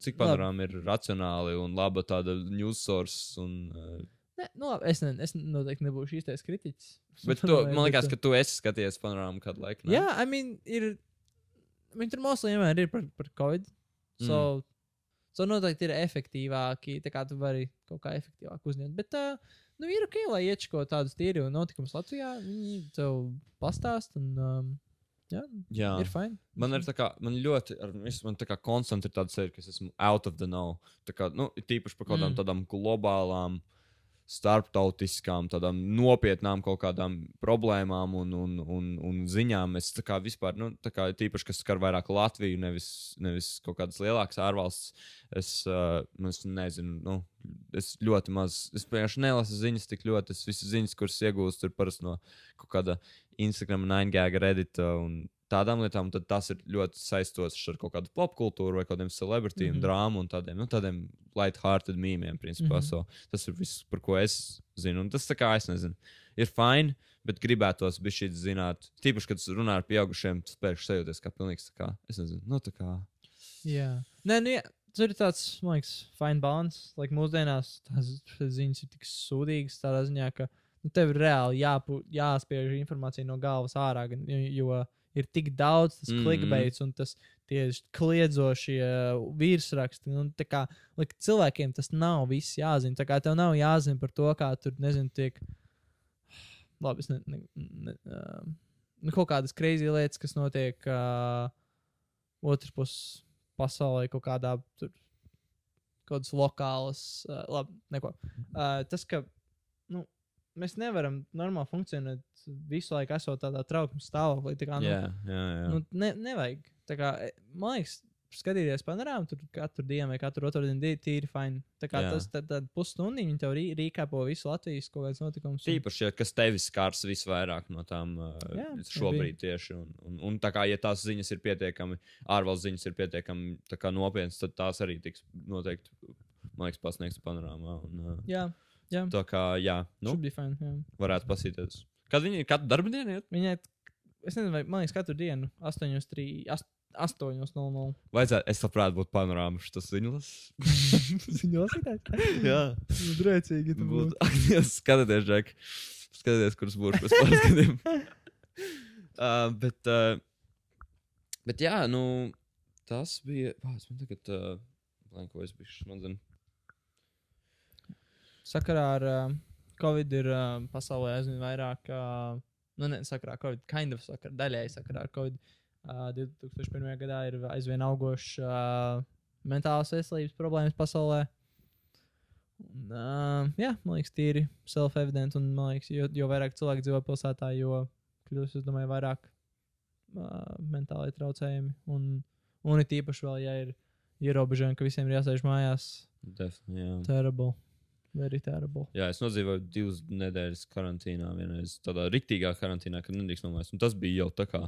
cik panorāma ir racionāli un laba tāda news source. Un, uh, ne, nu labi, es, ne, es noteikti nebūšu īstais kritiķis. bet tu, man liekas, ka tu esi skatījies panorāmu kādu laiku. ne? Jā, I mean, ir. Viņi tur mostly vienmēr ir par, par Covid. So, mm. so noteikti ir efektīvāki. Tā kā tu vari kaut kā efektīvāk uzņemt. Bet, uh, nu, ir ok, lai iečko tādus tīri un notikumus Latvijā. Viņi tev pastāst un, um, jā, Jā. ir fine. Man ir tā kā, man ļoti, ar visu, man tā kā konstanti ir tāda seja, ka es esmu out of the know. Tā kā, nu, ir tīpaši par kaut kādām Mm. tādām globālām, starptautiskām, tādām nopietnām kaut kādām problēmām un, un, un, un ziņām. Es tā kā vispār, nu, tā kā tīpaši, kas skar vairāk Latviju, nevis, nevis kaut kādas lielākas ārvalstis, es, uh, es nezinu, nu, es ļoti maz, es vienkārši nelasu ziņas tik ļoti. Es visas ziņas, kuras iegūstu, ir parasti no kaut kāda Instagram, 9gag, Reddit un tādām lietām, tad tas ir ļoti saistots ar kaut kādu popkultūru vai kādiem celebrity mm Mhm. -hmm. drāmu un tādiem, nu, tādiem light-hearted mīmiem, principā. Mm. -hmm. so, tas ir viss, par ko es zinu. Un tas tā kā es nezinu. Ir fini, bet gribētos bija šī zināt, tīpaši, kad runā ar pieaugušiem, tas pēkšņi sajūties kā pilnīgs, tā kā, es nezinu, nu tā kā. Jā, Nē, nu, jā. tur ir tāds, man liekas, fine balance. Like, mūsdienās tās ziņas ir tik sūdīgas tādā ziņā, ka nu, tev ir reāli jāpu, jāspiež informācija no galvas ārā, jo, ir tik daudz tas Mhm. clickbaits un tas tie kliedzošie virsraksti. Nu, tā kā, like, cilvēkiem tas nav viss jāzina. Tā kā tev nav jāzina par to, kā tur, nezinu, tiek. Labi, es ne, ne, ne, uh, kaut kādas crazy lietas, kas notiek uh, otrs puses pasaulē, kaut kādā tur, kaut kādas lokālas, uh, labi, neko. Uh, tas, ka nu, mēs nevaram normāli funkcionēt visu laiku, esot tādā trauksmes stāvoklī. Tā kā, nu, Jā, jā, jā. nu, ne, nevajag. Tā kā, e, man liekas, skatīties panorāmu, tur katru dienu vai katru otru dienu di- tīri fini. Tā kā Jā. tas tad pusstundu viņi tev rī, rīkāpo visu Latvijas kaut kādas notikumus. un- Tīpaši, ja kas tevi skars visvairāk no tām Jā, šobrīd tieši. Un, un, un tā kā, ja tās ziņas ir pietiekami, ārvalsts ziņas ir pietiekami tā nopietnas, tad tās arī tiks noteikti, man liekas, pasniegts panorāmā. Un, uh, Jā, jā. tā kā, jā, Nu? nu, Should be fine. Jā. varētu pasīties. Kad viņi ir katru darbu dienu, iet? Viņai, es nezinu, vai man liekas, katru dienu 8.00. 8.00. vajadzētu, es labprāt būtu panorāma šis ziņas. Viņa [LAUGHS] lasītājs. jā, Drēcīgi. tu būtu. [LAUGHS] skatieties, Džek. Skatieties, kurš būs pēc pāris gadiem. [LAUGHS] uh, bet, uh, bet, jā, nu, tas bija. Vārds, man tagad, uh, blanko, es biju šmadzinu. Sakarā ar uh, Covid ir uh, pasaulē aizvien vairāk, uh, nu, ne sakarā ar Covid, kind of sakarā, daļēji sakarā ar Covid. Uh, 2001. gadā ir aizvien augošs uh, mentālās veselības problēmas pasaulē. Un, uh, jā, man liekas, tīri self-evident, un man liekas, jo, jo vairāk cilvēku dzīvo pilsētā, jo kļūst, es domāju, vairāk uh, mentāli traucējumi. Un, un it īpaši vēl, ja ir ierobežojumi, ka visiem ir jāsēž mājās. Definitīvi. Jā. Terrible. Very terrible. jā, es nodzīvoju divas nedēļas karantīnā, vienreiz tādā riktīgā karantīnā, kad nedrīkst nomēst. Un tas bija jau tā kā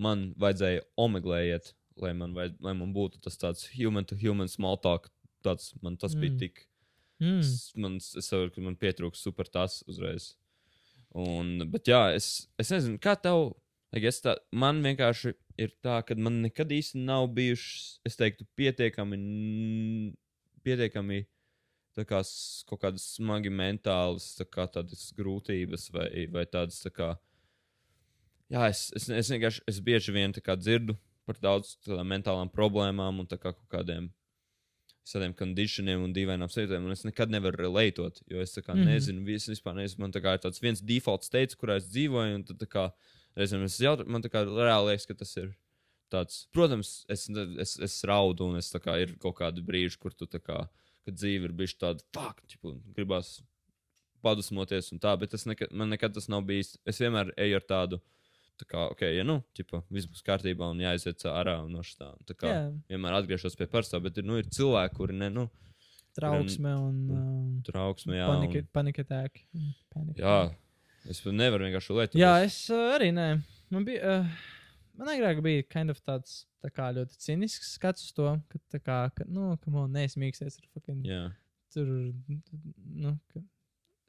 man vajadzēja omeglējiet, lai man, vajad, lai man būtu tas tāds human to human small talk. Tāds, man tas mm. bija tik Mm. Es, man, es saprotu, ka man pietrūks super tas uzreiz. Un, bet jā, es, es nezinu, kā tev. Tā, man vienkārši ir tā, ka man nekad īsti nav bijušas, es teiktu, pietiekami, pietiekami tā kā, kaut kādas smagi mentālas tā kā, grūtības vai, vai tādas. Tā kā, jā, es, es, es vienkārši es bieži vien kā dzirdu par daudz mentālām problēmām un kā kaut kādiem tādiem kondicioniem un dīvainām un es nekad nevaru relētot, jo es kā mm. -hmm. nezinu, vis, vispār nezinu, man tā kā ir tāds viens default states, kurā es dzīvoju, un tad kā, reizēm es jautāju, man kā reāli liekas, ka tas ir tāds, protams, es, es, es raudu, un es kā ir kaut kādi brīži, kur tu kā, kad dzīve ir bijusi tāda, fuck, ķipu, gribās padusmoties un tā, bet tas nekad, man nekad tas nav bijis, es vienmēr eju ar tādu, tā kā, ok, ja nu, ķipa, viss būs kārtībā un jāiziet ārā no šitām, tā kā, Jā, vienmēr atgriežos pie parastā, bet ir, nu, ir cilvēki, kuri ne, nu, trauksme un um, trauksme, jā. panika- Un, panikatēki. Panic jā, es nevaru vienkārši lietot. Jā, es uh, arī nē. Man bija, uh, man agrāk bija kind of tāds tā kā ļoti cinisks skats uz to, ka tā kā, ka, nu, ka man neesmīksies ar fucking Jā, tur, nu, ka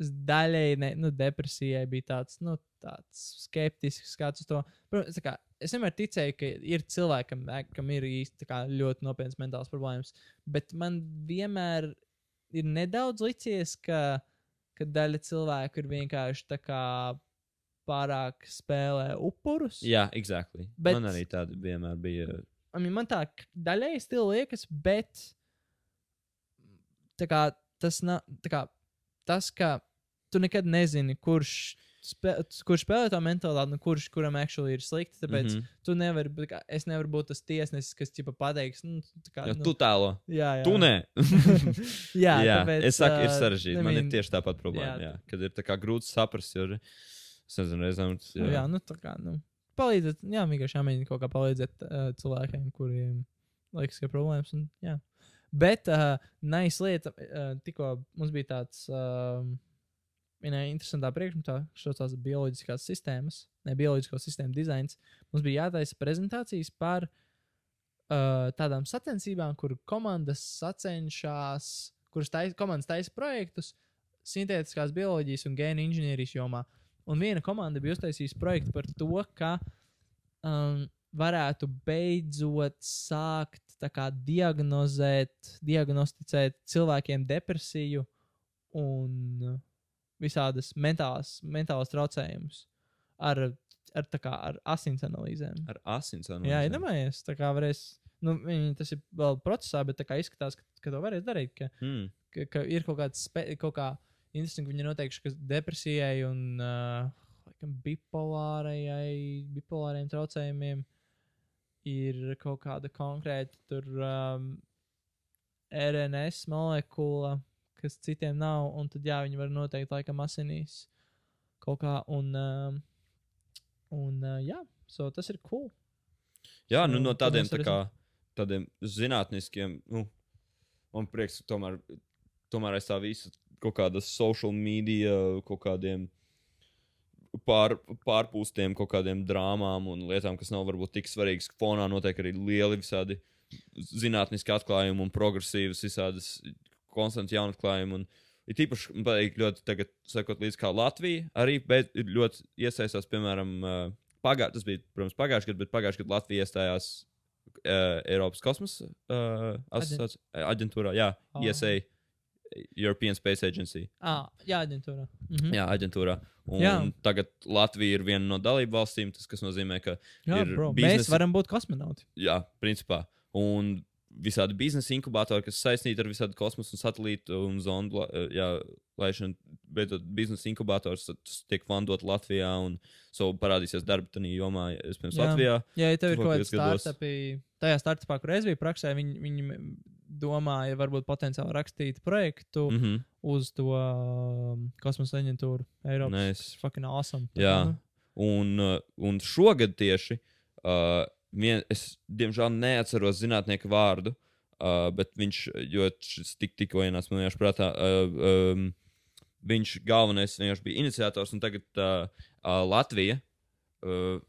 es daļēji, ne, nu, depresijai bija tāds, nu, tāds skeptisks skats uz to. Protams, kā, es vienmēr ticēju, ka ir cilvēki, kam, kam ir īsti kā, ļoti nopietnas mentālas problēmas, bet man vienmēr ir nedaudz licies, ka, ka daļa cilvēku ir vienkārši tā kā pārāk spēlē upurus. jā exactly. Bet-. Man arī tāda vienmēr bija. I mean, man tā daļēji stila liekas, bet tā kā, tas, na, kā, tas, ka tu nekad nezini, kurš, spē, kurš spēlē to mentālitāti, un kurš kuram actually ir slikti. Tāpēc mm. -hmm. tu nevari, kā, es nevaru būt tas tiesnesis, kas ķipa pateiks, nu, tā kā, nu, tu tēlo. jā, jā. Tu nē. [LAUGHS] jā, jā tāpēc, es saku, ir ā, sarežģīti. Man ir tieši tāpat problēma. jā. Jā, kad ir tā kā grūti saprast, jo es nezinu, reizēm tas Nu, jā, nu, tā kā, nu, palīdzēt, jā, vienkārši jāmēģina kaut kā palīdzēt uh, cilvēkiem, kuriem liekas, ka ir problēmas. Un, jā. Bet, uh, nice lieta, uh, tikko mums bija tāds, uh, viena interesantā priekšmetā, kas saucās bioloģiskās sistēmas, ne bioloģisko sistēmu dizains. Mums bija jātaisa prezentācijas par uh, tādām sacensībām, kur komandas sacenšas, kuras tais, komandas taisa projektus sintētiskās bioloģijas un gēnu inženierijas jomā. Un viena komanda bija uztaisījusi projektu par to, ka um, varētu beidzot sākt kā diagnozēt, diagnosticēt cilvēkiem depresiju un visādas mentālas, mentālas traucējumus ar, ar, kā, ar asins analīzēm. Ar asins Jā, analīzēm. iedomājies, tā kā varēs, nu, tas ir vēl procesā, bet izskatās, ka, ka to varēs darīt, ka, Mm. ka, ka ir kaut kāds, kaut kā interesanti, ka viņi ir noteikuši, ka depresijai un, uh, laikam, bipolārajai, bipolārajiem traucējumiem ir kaut kāda konkrēta tur um, RNS molekula, kas citiem nav, un tad, jā, viņi var noteikt, laikam, asinīs kaut kā, un, um, un uh, jā, so tas ir cool. Jā, nu no tādiem, tā kā, tādiem zinātniskiem, nu, man prieks, ka tomēr, tomēr aiz tā visa kaut kāda social media, kaut kādiem pār, pārpūstiem, kaut kādiem drāmām un lietām, kas nav varbūt tik svarīgas. Fonā notiek arī lieli visādi zinātniski atklājumi un progresīvas visādas konstantas jaunatklājumi. Un, Ir tīpaši man patīk ļoti tagad, sekot līdzi, kā Latvija arī bet, ir ļoti iesaistās, piemēram, pagā, tas bija, protams, pagājušajā gadā, bet pagājušajā gadā Latvija iestājās uh, Eiropas kosmosa uh, asociācijas aģentūrā, jā, Ah. ESA, European Space Agency. Ah, jā, aģentūrā. Mhm. Jā, aģentūrā. Un Jā. tagad Latvija ir viena no dalību valstīm, tas kas nozīmē, ka jā bro, biznesa- mēs varam būt kosmonauti. Jā, principā. Un visādi biznesa inkubatori, kas saistīti ar visādi kosmosa un satelītu un zondu la- jā, laišanu, bet biznesa inkubators tiek vandot Latvijā un so parādīsies darba tajā jomā, iespējams, Jā. Latvijā. Jā, ja tev ir kaut kāda gados. startupi, tajā startupā, kur es biju praksē, viņi, viņi domāja, varbūt potenciāli rakstīt projektu mm. Mm -hmm. uz to um, kosmosa aģentūru Eiropas. Tas ir fucking awesome. Jā. nu, Un, uh, un šogad tieši uh, vien, es, diemžēl, neatceros zinātnieka vārdu, uh, bet viņš, jo šis tik, tikko ienāca man vienkārši prātā, uh, um, viņš galvenais vienkārši bija iniciators, un tagad uh, uh, Latvija uh,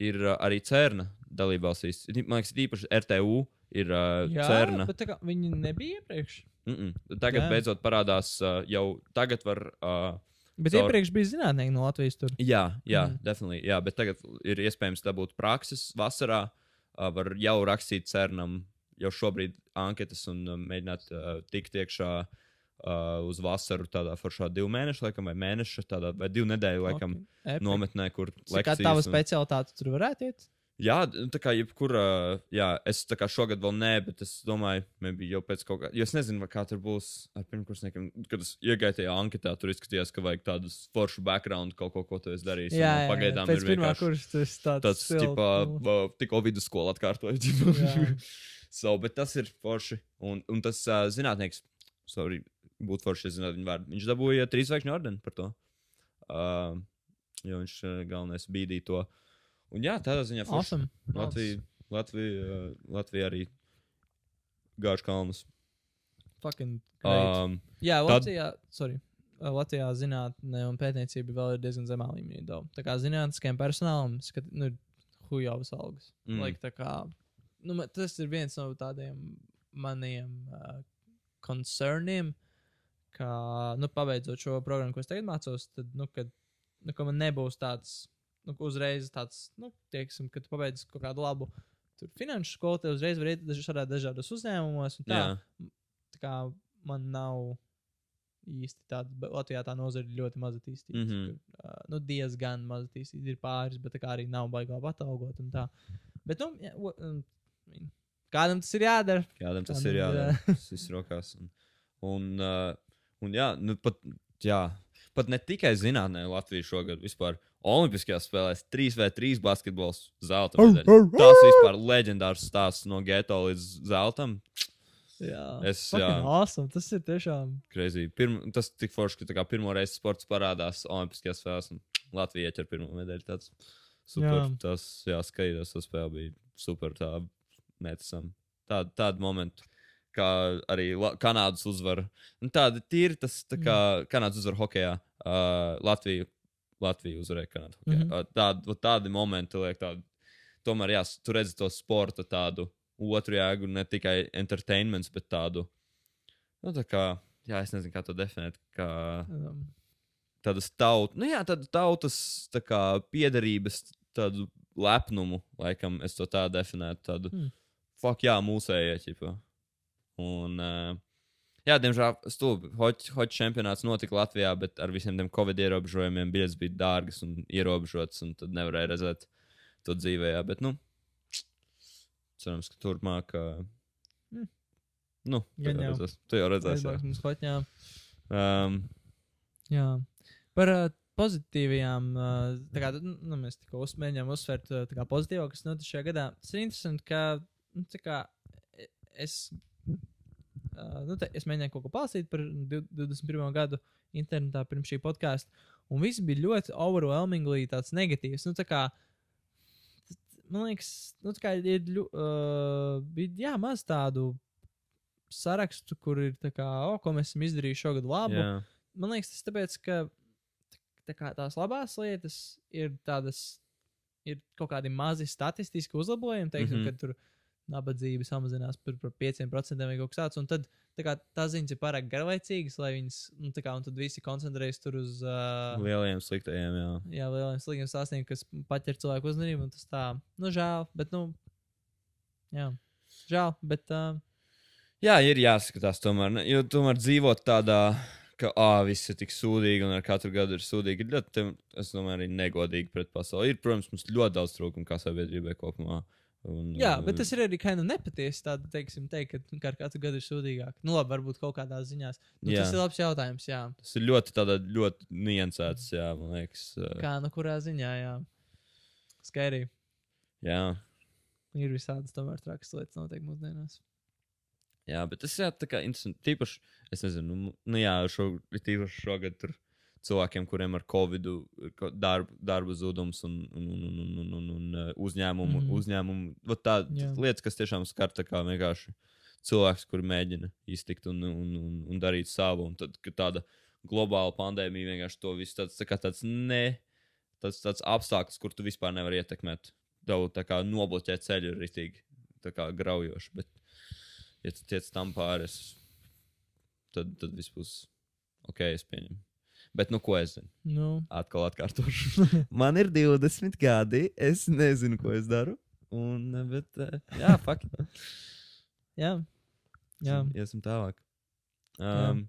ir uh, arī CERNA dalībvalstīs. Man liekas, īpaši RTU ir uh, Jā, CERNA. bet kā viņi nebija iepriekš. Mm -mm. Tagad Jā. beidzot parādās, uh, jau tagad var. Uh, Bet Caur- iepriekš bija zinātnieki no Latvijas tur. Jā, jā, mm. definitely. Jā, bet tagad ir iespējams dabūt prakses vasarā. Uh, var jau rakstīt cernam, jau šobrīd anketas un uh, mēģināt uh, tikt iekšā uh, uz vasaru tādā foršā divu mēnešu, laikam, vai mēneša, tādā, vai divu nedēļu, laikam, Okay. Nometnē, kur Kā tava specialitāte tur varētu iet? Jā, d- tā kā jebkurā, jā, es tā kā šogad vēl nē, bet es domāju, maybe jau pēc kaut kā, jo es nezinu, kā tur būs ar pirmkursniekiem, kad es iegāju tajā anketā, tur izskatījās, ka vajag tādu foršu background, kaut ko, ko tu esi darījis. Jā, jā, pagaidām pēc ir pirmā kursa tas tāds. silts, tipā, nu. uh, tikko vidusskola atkārtoja. Jā. [LAUGHS] so, bet tas ir forši. Un, un tas uh, zinātnieks, sorry, būtu forši, ja zinātu viņu vārdu. Viņš dabūja trīs zvaigžņu ordeni par to. Uh, jo viņš uh, galvenais bīdīja to. Un jā, tādā ziņā. Awesome. Latvija, Latvija, uh, Latvija arī gāž kalnus. Fucking great. Um, Jā, tad- Latvijā, sorry. Latvijā zinātnē un pētniecība vēl ir diezgan zemā līmenī. Daudz. Tā kā zinātniskajam personālam skat, nu, ir hujovas algas. Mm. Like, tā kā, nu, ma- tas ir viens no tādiem maniem uh, koncerniem, ka, nu, pabeidzot šo programmu, ko es tagad mācos, tad, nu, kad, nu, ka man nebūs tāds, nu, uzreiz tāds, nu, teiksim, kad pabeidz kaut kādu labu tur finanšu skolu, tad uzreiz var iet dažādā, dažādos uzņēmumos. un Tā, jā, tā kā man nav īsti tāda, bet Latvijā tā nozara ir ļoti maz attīstīta. Mm. -hmm. kur, uh, nu, diezgan maz attīstīta. Ir pāris, bet tā kā arī nav baigā atalgot un tā. Bet, nu, jā, um, kādam tas ir jādara. kādam tas Kādam ir ir, jādara. Tas viss rokās. Un, un, uh, un jā, nu, pat, jā, pat ne tikai zinātnē, Latvija šogad vispār Olimpiskajās spēlēs 3v3 basketbols zelta medaļa. Tas vispār leģendārs stāsts no geto līdz zeltam. Jā, Es, jā. Awesome. Tas ir tiešām. Crazy. Pirm, tas tik forši, ka pirmo reizi sports parādās Olimpiskajās spēlēs. Latvija ieķer pirmo medaļu. Tas super. Jā. Tas, jā, skaidrs, tas spēle bija super. Tā neticam. Tāda, tāda momenta. Kā arī La Kanādas uzvara. Un tāda ir tas, tā kā Kanādas uzvara hokeja. Uh, Latvija, Latvija uzvarēja Kanādu. Mm Mhm. -hmm. uh, tādi, momenti, liek, tādi, tomēr, jā, tu redzi to sporta tādu otru jēgu, ne tikai entertainments, bet tādu, nu, tā kā, jā, es nezinu, kā to definēt, kā Um, tādas tautas, nu, jā, tādu tautas, tā kā, piederības, tādu lepnumu, laikam, es to tā definētu, tādu Hmm. fuck, jā, mūsējie, ķipa. Un, uh, jā, diemžēl, stulbi, hoķu čempionāts notika Latvijā, bet ar visiem tiem covid ierobežojumiem biļetes bija dārgas un ierobežotas, un tad nevarēja redzēt to dzīvē. Jā, bet, nu, cerams, ka turpmāk. Uh. Nu, Gan jau redzēsi. Tu jau redzēsi. jā. Mums hoķņā. Um, Jā. Par uh, pozitīvajām, uh, tā kā nu, nu, mēs tikko mēģinājām uzsvērt uh, pozitīvo, kas notic šajā gadā. Tas ir interesanti, ka, nu, tā kā e- es, uh, nu, te, es mēģināju kaut ko palasīt par div- 21. gadu internetā pirms šī podkāsta, un viss bija ļoti overwhelmingly tāds negatīvs. Nu, tā kā, man liekas, nu, tā kā ir, uh, bija, jā, maz tādu sarakstu, kur ir tā kā, o, ko mēs esam izdarījuši šogad labu jā. man liekas, tas tāpēc, ka tā kā, tās labās lietas ir tādas, ir kaut kādi mazi statistiski uzlabojumi, teiksim, mm -hmm. ka tur nabadzība samazinās par, par 5% vai kaut kas tāds. Un tad tā kā, tās ziņas ir pārāk garlaicīgas, lai viņas, nu, tā kā, un tad visi koncentrējas tur uz. Uh, Lieliem sliktajiem, jā. Jā, lieliem sliktiem stāstiem, kas paķer cilvēku uzmanību, un tas tā, nu, žēl, bet, nu, jā, žēl, bet, uh, Jā, ir jāskatās tomēr. Jo tomēr dzīvot tādā, ka, ah, viss ir tik sūdīgi un ar katru gadu ir sūdīgi, ir ļoti, es domāju, arī negodīgi pret pasauli. Ir, protams, mums ļoti daudz trūkumu kā sabiedrībai kopumā. Un, Jā, bet tas ir arī kind of nepatiesi. Tāda, teiksim, teikt, ka nu, ar katru gadu ir sūdīgāk. Nu, labi, varbūt kaut kādās ziņās. Nu, Jā. tas ir labs jautājums, jā. Tas ir ļoti, tādā, ļoti niansēts, jā, man liekas. uh, Kā no kurā ziņā, jā. Skaidri. Jā, Ir visādas tomēr trakas lietas notiek mūsdienās. jā, bet tas ir tā kā interesanti. Tīpaši, es nezinu, nu, nu jā, šo, tīpaši šogad tur cilvēkiem, kuriem ar covid darbu, darba zudums un, un, un, un, un, un, un, un uh, uzņēmumu, mm uzņēmumu tā, Jā. lietas, kas tiešām skar vienkārši cilvēks, kur mēģina iztikt un, un, un, un darīt savu. Un tad, kad tāda globāla pandēmija vienkārši to visu tāds, tā tāds ne. Tas tāds apstākļus, kur tu vispār nevari ietekmēt. Tev tā kā nobloķēt ceļu ir rītīgi graujoši. Bet, ja tu tiec tam pāri, tad, tad viss būs ok, es pieņemu. Bet, nu, ko es zinu? Nu, Atkal atkārtošu. [LAUGHS] Man ir 20 gadi, es nezinu, ko es daru. Un, bet, eh, jā, fuck. [LAUGHS] jā. Jā. Iesim tālāk. Um,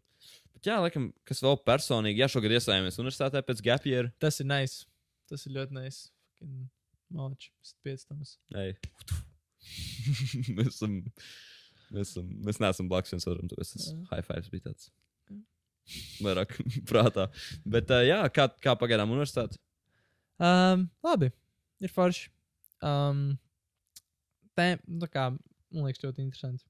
bet, jā, laikam, kas vēl personīgi, jā, šogad iestājāmies universitātē pēc gap year. Tas ir nice. Tas ir ļoti nice. Malči, piecstams. Ei. [LAUGHS] mēs esam. Mēs, esam, mēs neesam blakus viens otram, tāpēc tas Jā. high fives bija tāds. Vairāk [LAUGHS] prātā. Bet, uh, jā, kā, kā pagaidām universitāte? Um, labi, ir forši. Um, tē, tā kā, man liekas, ļoti interesanti.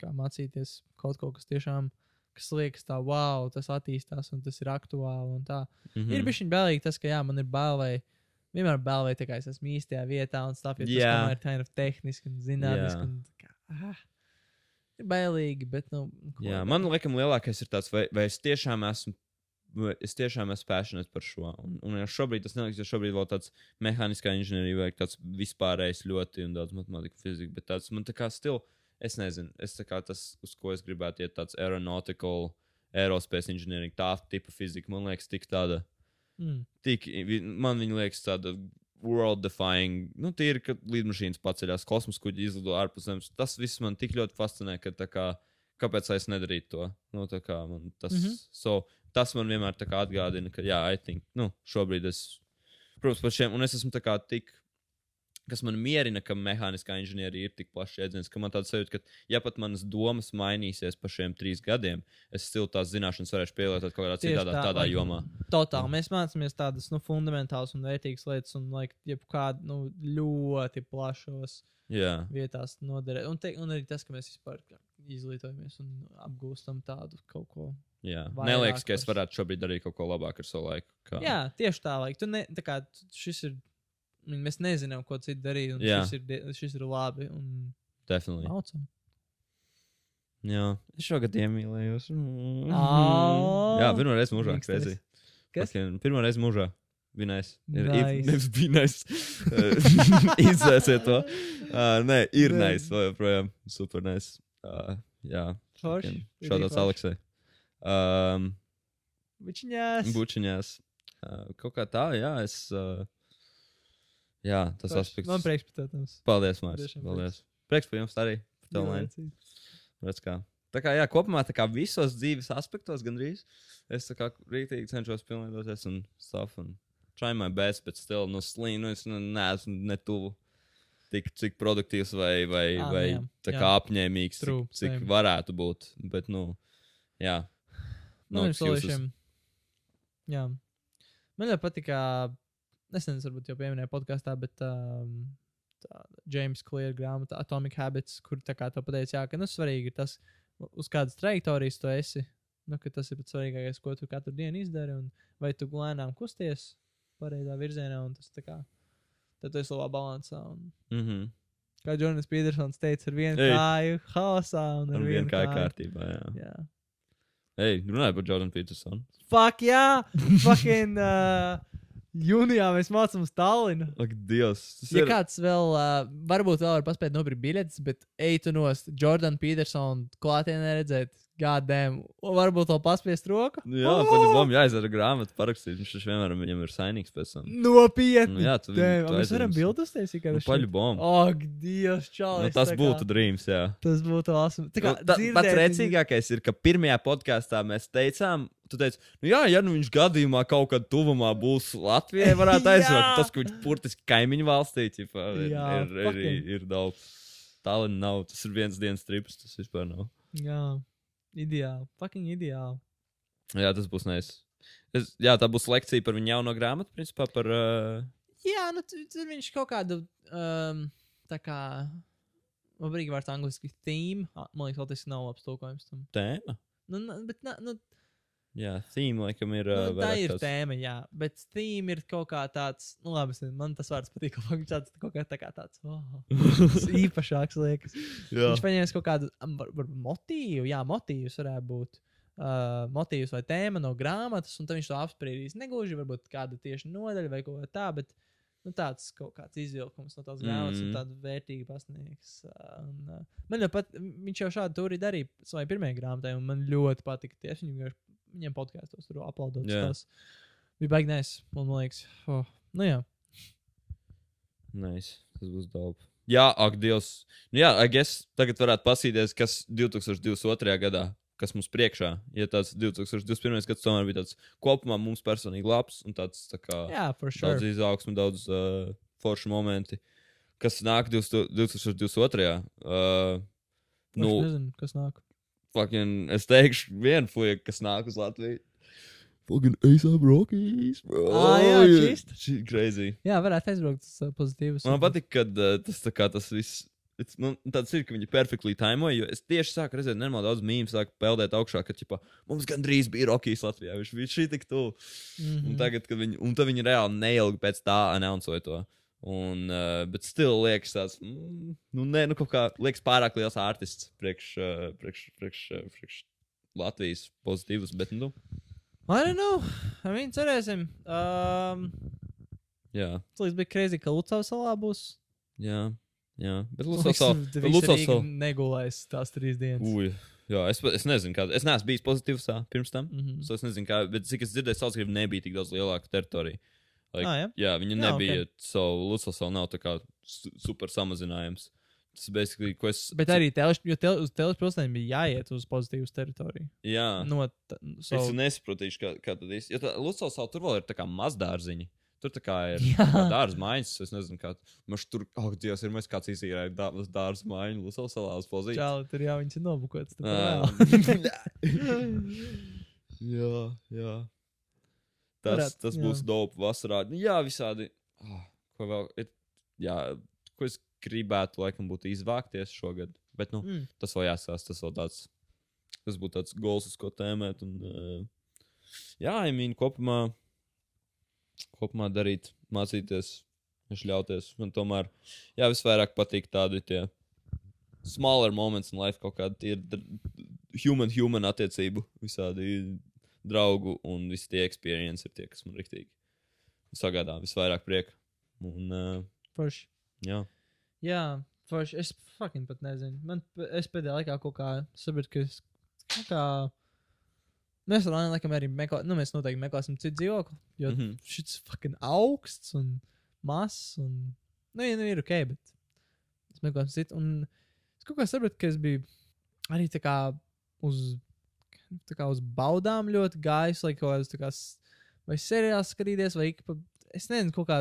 Kā mācīties kaut ko, kas tiešām, kas liekas tā, wow, tas attīstās un tas ir aktuāli un tā. Mm. Mhm. Ir bijis viņa bailīgi tas, ka jā, man ir bail vai vienmēr bail vai tā kā es esmu īstajā vietā un stāv pie tā, ir kind of tehniski un zinātniski. Kā, ah, bailīgi, bet, nu, ko Jā, man liekas, lielākais ir tas, vai, vai es tiešām esmu. Es tiešām esmu passionate par šo. Un, un jau šobrīd tas neliekas, jo šobrīd vēl tāds mehāniskā inženierija, vai tāds vispārējais ļoti un daudz matemātika, fizika. Bet tāds man tā kā stils, es nezinu, es tā kā tas, uz ko es gribētu iet, tāds aeronautical, aerospace engineering, tā tipa fizika, man liekas, tik tāda. Mm. Tik, man viņa liekas tāda world defying. Nu, tie ir, kad lidmašīnas paceļās, kosmosa kuģi izlido ārpus zemes. Tas viss man tik ļoti fascinē, ka tā kā, kāpēc es nedarītu to? Nu, tā kā man tas, mm. -hmm. so, tas man vienmēr atgādina, ka, jā, I think, nu, šobrīd es, protams, par šiem, un es esmu tā kā tik. Kas man mierina, ka mehāniskā inženierija ir tik plašs jēdziens, ka man tāds sajūta, ka, ja pat manas domas mainīsies pa šiem trīs gadiem, es stilu tās zināšanas varēšu pielietot kaut kādā citādā tā, tādā jomā. Totāli. Mēs mācāmies tādas nu, fundamentālas un vērtīgas lietas, un like, jebkāda nu, ļoti plašos Jā, vietās noderēt. Un, te, un arī tas, ka mēs vispār izglītojamies un apgūstam tādu kaut ko. jā. Neliekas, ka es par- varētu šobrīd darīt kaut ko labāk ar savu laiku. Kā. Jā, tieši tā, like, tu ne, tā kā šis ir. Mēs nezinām, ko citu darīt, šis ir, šis ir labi. Un Definitely. mācām. Jā, es šogad iemīlējos. Mm. Ā, Jā, pirmā reize mūžā. Kas? Pirmā reize mūžā. Nice. Ir, Nice. [LAUGHS] nice. [LAUGHS] Izdzēsiet to. Uh, nē, ir Nē. nice. Vēl joprojām. Super nice. Uh, jā. Forši. Šādāds Aleksai. Um, Viņas. bučiņās. Uh, kaut kā tā, jā. Es, uh, jā, tas aspekts. Man prieks par to. Tams. Paldies, Mārcis. Paldies. Prieks par jums arī. par tavu laimi. Redz kā. Tā kā, jā, kopumā tā kā visos dzīves aspektos gandrīz es tā kā rītīgi cenšos pilnveidoties un stuff un try my best, bet still, nu, slīnu, nu, es nu, neesmu ne tuvu tik, cik produktīvs vai, vai, nu vai jā, jā. kā apņēmīgs, True, cik, cik same. varētu būt. Bet, nu, jā. No No. Jā. Man ļoti patīk, kā nesen es varbūt jau pieminēju podkāstā, bet um, James Clear grāmata Atomic Habits, kur tā kā to pateica, jā, ka nu svarīgi ir tas, uz kādas trajektorijas tu esi. Nu, tas ir pats svarīgākais, ko tu katru dienu izdari, un vai tu lēnām kusties pareizā virzienā, un tas tā kā, tad tu esi labā balansā. Un, Mm -hmm. kā Jonas Petersons teica, ar vienu Ei. kāju haosā un ar Ar vienu vienu kā kāju. kārtībā, jā. Jā. Ej, runāj par Jordanu Petersonu. Fuck, jā! Fucking [LAUGHS] uh, jūnijā mēs mācāmies Tallinu. Ak, Dievs. Tas Ja ir... kāds vēl, uh, varbūt vēl var paspēt nopirkt biļetes, bet eitu nost Jordan Petersonu klātienē redzēt, gādēm, varbūt vēl paspiest roku. Jā, oh! paņemam, jāizdara grāmatu, parakstīt. Viņš taču vienmēr viņam ir sainīgs pēc tam. Nopietni! Nu, jā, tu- Damn, tu mēs varam bildes taisīt, kā Nu, paļu bombu. Ak, Dievs, čau! Nu, tas būtu drīms, jā. Tas būtu awesome. Tā kā Nu, ta, dzirdēt pats rēcīgākais ir, ka pirmajā podkāstā mēs teicām, tu teici, nu jā, ja nu viņš gadījumā kaut kad tuvumā būs Latvijai, [LAUGHS] varētu aizvākt. Tas, ka viņš burtiski kaimiņu valstī ķipa, ir, Jā, ir, ir, ir, ir daudz. Tālāk nav, tas ir viens dienas trips, tas vispār nav. Jā, ideāli. Fucking ideāli. Jā, tas būs nais. Es, jā, tā būs lekcija par viņu jauno grāmatu, principā par uh, Jā, nu tu- viņš kaut kādu um, tā kā. Man brīvīgi vārds angliski theme. Ah, Man liekas, tas nav labs tulkojums tam. tēmu. Nu, bet, na, nu, Jā, theme laikam ir. nu, Uh, tā vairāk ir tāds- tēma, jā. Bet theme ir kaut kā tāds, nu, labi, es man tas vārds patīk. ka Viņš tāds kaut kā, tā kā tāds oh, [LAUGHS] īpašāks liekas. Jā, Viņš paņēma kaut kādu var, var, motīvu, jā, motīvus varētu būt. Uh, motīvs vai tēma no grāmatas, un tad viņš to apspriedīs. Negluži varbūt kāda tieši nodaļa vai kaut kā tā, bet nu, tāds kaut kāds izvilkums no tās grāmatas mm. Mm. un tādu vērtīgu pasniegs. Un, uh, man ļoti pat, viņš jau šādu turi darīja savai pirmajai grāmatai, un man ļoti patika tieši viņam, vienkārši- viņam podkāstos tur aplaudot. Jā. Tas bija baigi nēs, man liekas. Oh, nu jā. nice. tas būs daudz. Jā, ak, Dievs. Nu, jā, I guess tagad varētu pasīties, kas 2022. gadā, kas mums priekšā. Ja tāds 2021. gads tomēr bija tāds kopumā mums personīgi labs un tāds tā kā. Jā, for sure. Daudz izaugsmu, daudz uh, foršu momenti. Kas nāk 20- 2022. Uh, Nu, nu, nezinu, kas nāk. Fucking, es teikšu, vienu fuju, kas nāk uz Latviju. Fucking ASAP Rockies. bro. Ā, jā, čist. Shit, crazy. Jā, varētu aizbraukt uz uh, pozitīvas. Man patīk, ka uh, tas, tā kā, tas viss. it's- Nu, tāds ir, ka viņi perfekti taimoja. jo Es tieši sāku redzēt, nenormāli daudz mīmīmu, sāku peldēt augšā, ka ķipa, mums gandrīz bija Rockies Latvijā. Viņš bija šī tik tuvu. Mm -hmm. Un tagad, kad viņi, un tad viņi reāli neilgi pēc tā anonsoja to. Un, uh, bet still liekas tāds, mm, nu, nē, nu, kaut kā liekas pārāk liels artists priekš, uh, priekš, priekš, uh, priekš Latvijas pozitīvas, bet, nu, I don't know. I mean, cerēsim. Um, jā, Tas bija krēsli, ka Lucavas salā būs. jā, jā. Bet visu Lucas Rīgu vēl, negulēs tās trīs dienas. uj, jā, es, es nezinu, kā, es neesmu bijis pozitīvs pirms tam. Mm -hmm. So es nezinu, kā, bet cik es dzirdēju, Salzgrība nebija tik daudz lielāka teritorija. Like, Ah, jā? jā, viņa Jā, nebija, ok. okay. so Lucas vēl nav tā kā su super samazinājums. Tas basically, ko es. Bet arī telš, jo tel, uz telšu pilsētām bija jāiet uz pozitīvu teritoriju. Jā. No, t- So, es nesaprotīšu, kā, kā tad īsti. Jo tā Lucas salu tur vēl ir tā kā mazdārziņi. Tur tā kā ir Jā. dārza maiņas. Es nezinu, kā. Mēs tur, oh, Dievs, ir mēs kāds izīrēja dā- dārza maiņu Lucas salā uz pozīciju. čāli, tur jau viņš ir nobukots. vēl. [LAUGHS] [LAUGHS] jā, jā. Tas, Varētu, tas būs dope vasarā. Nu, Jā, visādi. Oh, ko vēl? Ir, jā, ko es gribētu, laikam, būtu izvākties šogad. Bet, nu, Mm. tas vēl jāsās, tas vēl tāds. Tas būtu tāds gols, uz ko tēmēt. Un, uh, jā, I mean, kopumā, kopumā darīt, mācīties, ļauties. Man tomēr, jā, visvairāk patīk tādi tie smaller moments in life, kaut kādi tie human, human attiecību, visādi draugu un visi tie experience ir tie, kas man riktīgi sagādā visvairāk prieka. Un, uh, Forši. jā. Jā, forši. Es fucking pat nezinu. Man, es pēdējā laikā kaut kā sapratu, ka es kaut kā. Mēs ar Lēnu laikam arī meklējam, nu mēs noteikti meklēsim citu dzīvokli, jo mm. -hmm. šis fucking augsts un mazs un, nu, ja nu ir ok, bet Es meklēju citu. Un es kaut kā sapratu, ka es biju arī tā kā uz, uz baudām ļoti gājis, lai kaut kādas kā, vai seriāls skatīties, vai ik pa, es nezinu, kaut kā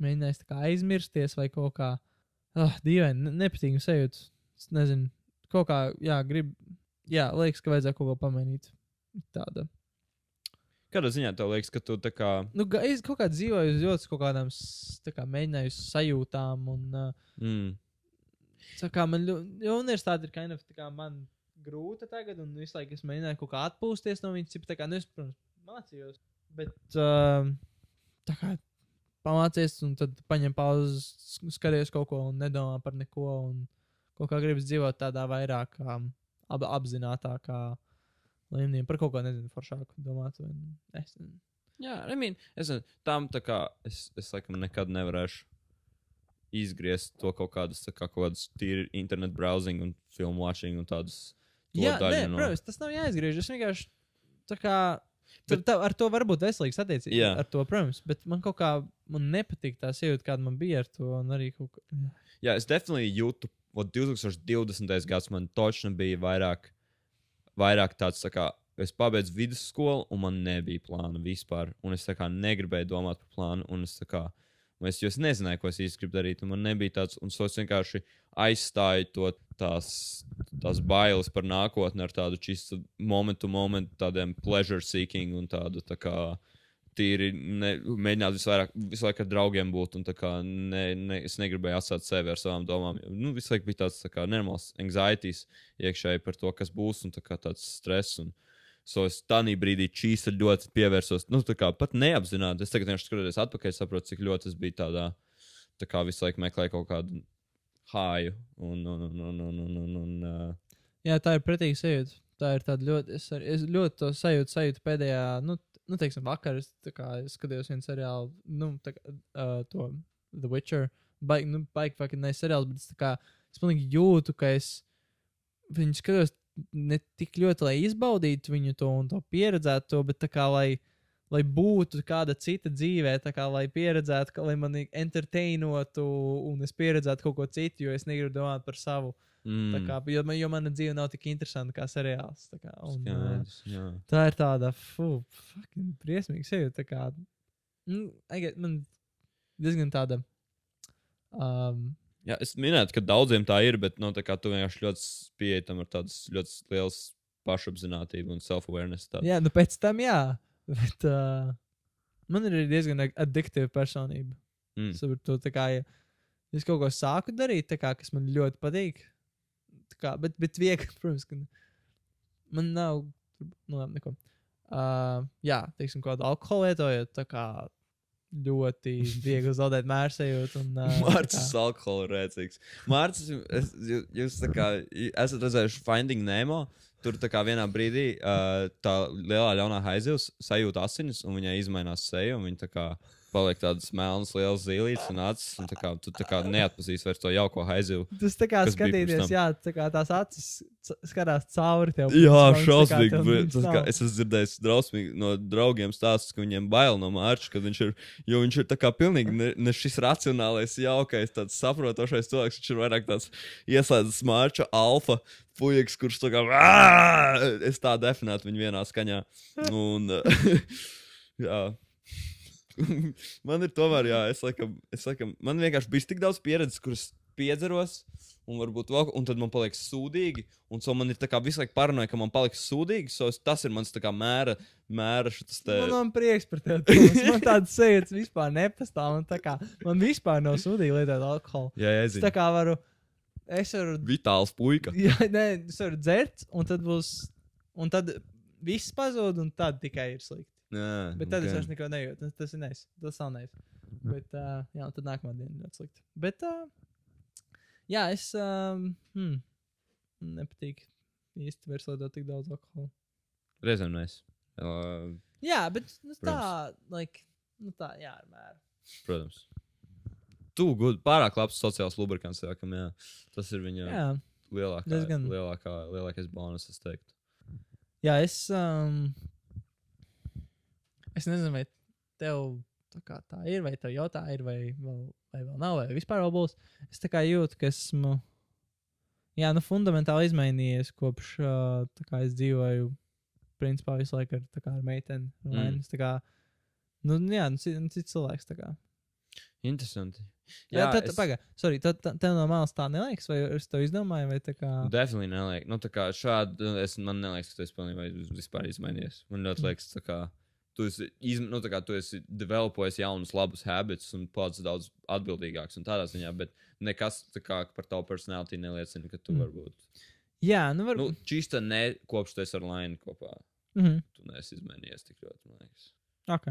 mēģinājis kā aizmirsties, vai kaut kā, ah, dīvaini, ne- nepatīkami sajūta. Es nezinu, kaut kā, jā, grib, jā, liekas, ka vajadzētu kaut ko pamainīt. Tāda. Kādā ziņā tev liekas, ka tu tā kā. Nu, es kaut kā dzīvoju uz ļoti kaut kādām, kā mēģināju sajūtām un. Uh, Mm, Tā kā man ļoti, jo universitāte ir kind of, tā kā man grūta tagad, un visu laiku es mēģināju kaut kā atpūsties no viņas. Tā kā, nu, es, protams, mācījos, bet uh, tā kā pamācies, un tad paņem pauzes, sk- skaties kaut ko un nedomā par neko, un kaut kā gribas dzīvot tādā vairāk um, ap, apzinātākā līmenī, par kaut ko nezinu, foršāku domāt. Es, nezinu. jā, I mean, es nezinu, tam tā kā es, es laikam nekad nevarēšu izgriezt to kaut kādas, kā kaut kādas tīri internet browsing un filmu watching un tādas. Jā, nē, no- protams, tas nav jāizgriež. Es vienkārši tā kā. Bet- tā, ar to var būt veselīgs attiecības. Jā. Ar to, protams, bet man kaut kā man nepatīk tā sajūta, kāda man bija ar to. Un arī kaut kā. Jā, es definitīvi jūtu, ka 2020. gads man točni bija vairāk, vairāk tāds, tā kā es pabeidzu vidusskolu, un man nebija plāna vispār. Un es tā kā negribēju domāt par plānu, un es tā kā. Un Es, es nezināju, ko es īsti gribu darīt, man nebija tāds, un es vienkārši aizstāju to tās, tās bailes par nākotni ar tādu čistu momentu, momentu, tādiem pleasure seeking un tādu tā kā tīri ne, mēģināt visu, vairāk, visu laiku ar draugiem būt. Un, ne, ne, es negribēju atstāt sevi ar savām domām. Nu, visu laiku bija tāds tā kā, normāls anxieties iekšēji par to, kas būs, un tā kā, tāds stress. Un, so es tādā brīdī čīsti ļoti pievērsos. Nu, tā kā pat neapzināti. Es tagad vienkārši skatoties atpakaļ, saprotu, cik ļoti es biju tādā. Tā kā visu laiku meklēju kaut kādu hāju. Un, un, un, un, un, un, un, un, uh, Jā, tā ir pretīga sajūta. Tā ir tāda ļoti. Es, arī, es ļoti to sajūtu, sajūtu pēdējā, nu, nu teiksim, vakar. Es, es skatījos vienu seriālu, nu, tā kā, uh, to The Witcher. Baigi, nu, baigi, fucking ne seriāls, bet es tā kā, es pilnīgi jūtu, ka es viņu skatos ne tik ļoti, lai izbaudītu viņu to un to pieredzētu to, bet kā, lai, lai būtu kāda cita dzīvē, kā, lai pieredzētu, ka, lai mani entertainotu un es pieredzētu kaut ko citu, jo es negribu domāt par savu. mm, kā, jo, man- jo mana dzīve nav tik interesanta kā seriāls. tā Kā, un, skaidrs, jā. tā ir tāda fu, fucking briesmīga sajūta. kā, Nu, man diezgan tāda. Um, Jā, es minēju, ka daudziem tā ir, bet nu, tā kā tu vienkārši ļoti pieeji tam ar tādu ļoti lielu pašapziņotību un self-awareness. jā, nu pēc tam jā. Bet uh, man ir diezgan ad- addiktīva personība. Mm. Sapratu, to, tā kā, ja es kaut ko sāku darīt, kā, kas man ļoti patīk. Kā, bet, bet viegli, [LAUGHS] protams, ka man nav. Nu, labi, neko. Uh, jā, teiksim, kādu alkoholu lietojot, tā kā ļoti viegli zaudēt mērsējot. Un, uh, [LAUGHS] Mārcis kā- alkohola rēcīgs. Mārcis, es, jūs, jūs kā esat redzējuši Finding Nemo. Tur tā kā vienā brīdī uh, tā lielā ļaunā haizivs sajūt asinis, un viņai izmainās seja, un viņa tā kā paliek tādas melnas, lielas zīlītes un acis. Un tā kā, tu tā kā neatpazīsti vairs to jauko haizivu. Tas tā kā skatīties, jā, tā kā tās acis skatās cauri tev. Jā, šausmīgi. Tas, kā, es esmu dzirdējis drausmīgi no draugiem stāstus, ka viņiem bail no mārča, kad viņš ir, jo viņš ir tā kā pilnīgi ne, ne šis racionālais, jaukais, tāds saprotošais cilvēks, viņš ir vairāk tāds ieslēdzis mārča alfa puikas, kurš tā kā, es tā definētu viņu vienā skaņā. Un, [LAUGHS] jā. [LAUGHS] man ir tomēr, jā, es laikam, es laikam, man vienkārši bija tik daudz pieredzes, kuras piedzeros, un varbūt vēl, un tad man paliks sūdīgi, un so man ir tā kā visu laiku paranoja, ka man paliks sūdīgi, so es, tas ir mans tā kā mēra, mēra šis te. Man, man prieks par tevi. Toms. Man tādas sajūtas vispār nepastāv. Man, tā kā, man vispār nav sūdīgi lietot alkoholu. Jā, jā, Es tā zinu. kā varu. Es varu. Vitāls puika. Jā, nē, es varu dzert, un tad būs. Un tad viss pazūd, un tad tikai ir slikti. Jā, Bet tad okay. es vairs neko nejūtu. Tas, tas ir neis. Tas nav neis. Bet, uh, jā, tad nākamā diena ļoti slikti. Bet, uh, jā, es. Um, hmm, nepatīk īsti vairs lietot tik daudz alkohola. Reizēm mēs. Uh, Jā, bet nu, tā, like, nu, tā, jā, ar mēru. protams. Tu gudi, pārāk labs sociāls lubrikants, sākam, jā. Tas ir viņa Jā, lielākā, diezgan. lielākā, lielākais bonus, es teiktu. jā es. Um, es nezinu, vai tev tā, tā ir, vai tev jau tā ir, vai vēl vai vēl nav, vai vispār vēl būs. Es tā kā jūtu, ka esmu. Jā, nu, fundamentāli izmainījies kopš tā kā es dzīvoju. Principā visu laiku ar, kā, ar meiteni. Mm. Mm. Tā kā, nu, jā, nu, cits, nu, cits cilvēks. tā kā. Interesanti. Jā, tad, es- pagaidi, sorry, tad, tev no malas tā neliekas, vai es to izdomāju, vai tā kā. Definitely neliek. Nu, tā kā šādi, es, man neliekas, ka tas pilnībā iz- vispār izmainījies. Man ļoti liekas, tā kā tu esi, izm, nu, tā kā tu esi developojis jaunus, labus habits un pats daudz atbildīgāks un tādā ziņā, bet nekas tā kā par tavu personalitāti neliecina, ka tu Mm. mm. varbūt. Jā, nu, Nu, varbūt. čīsta ne kopš tu esi ar Lainu kopā. Nu, mhm, Tu neesi izmainījies tik ļoti, man liekas. ok.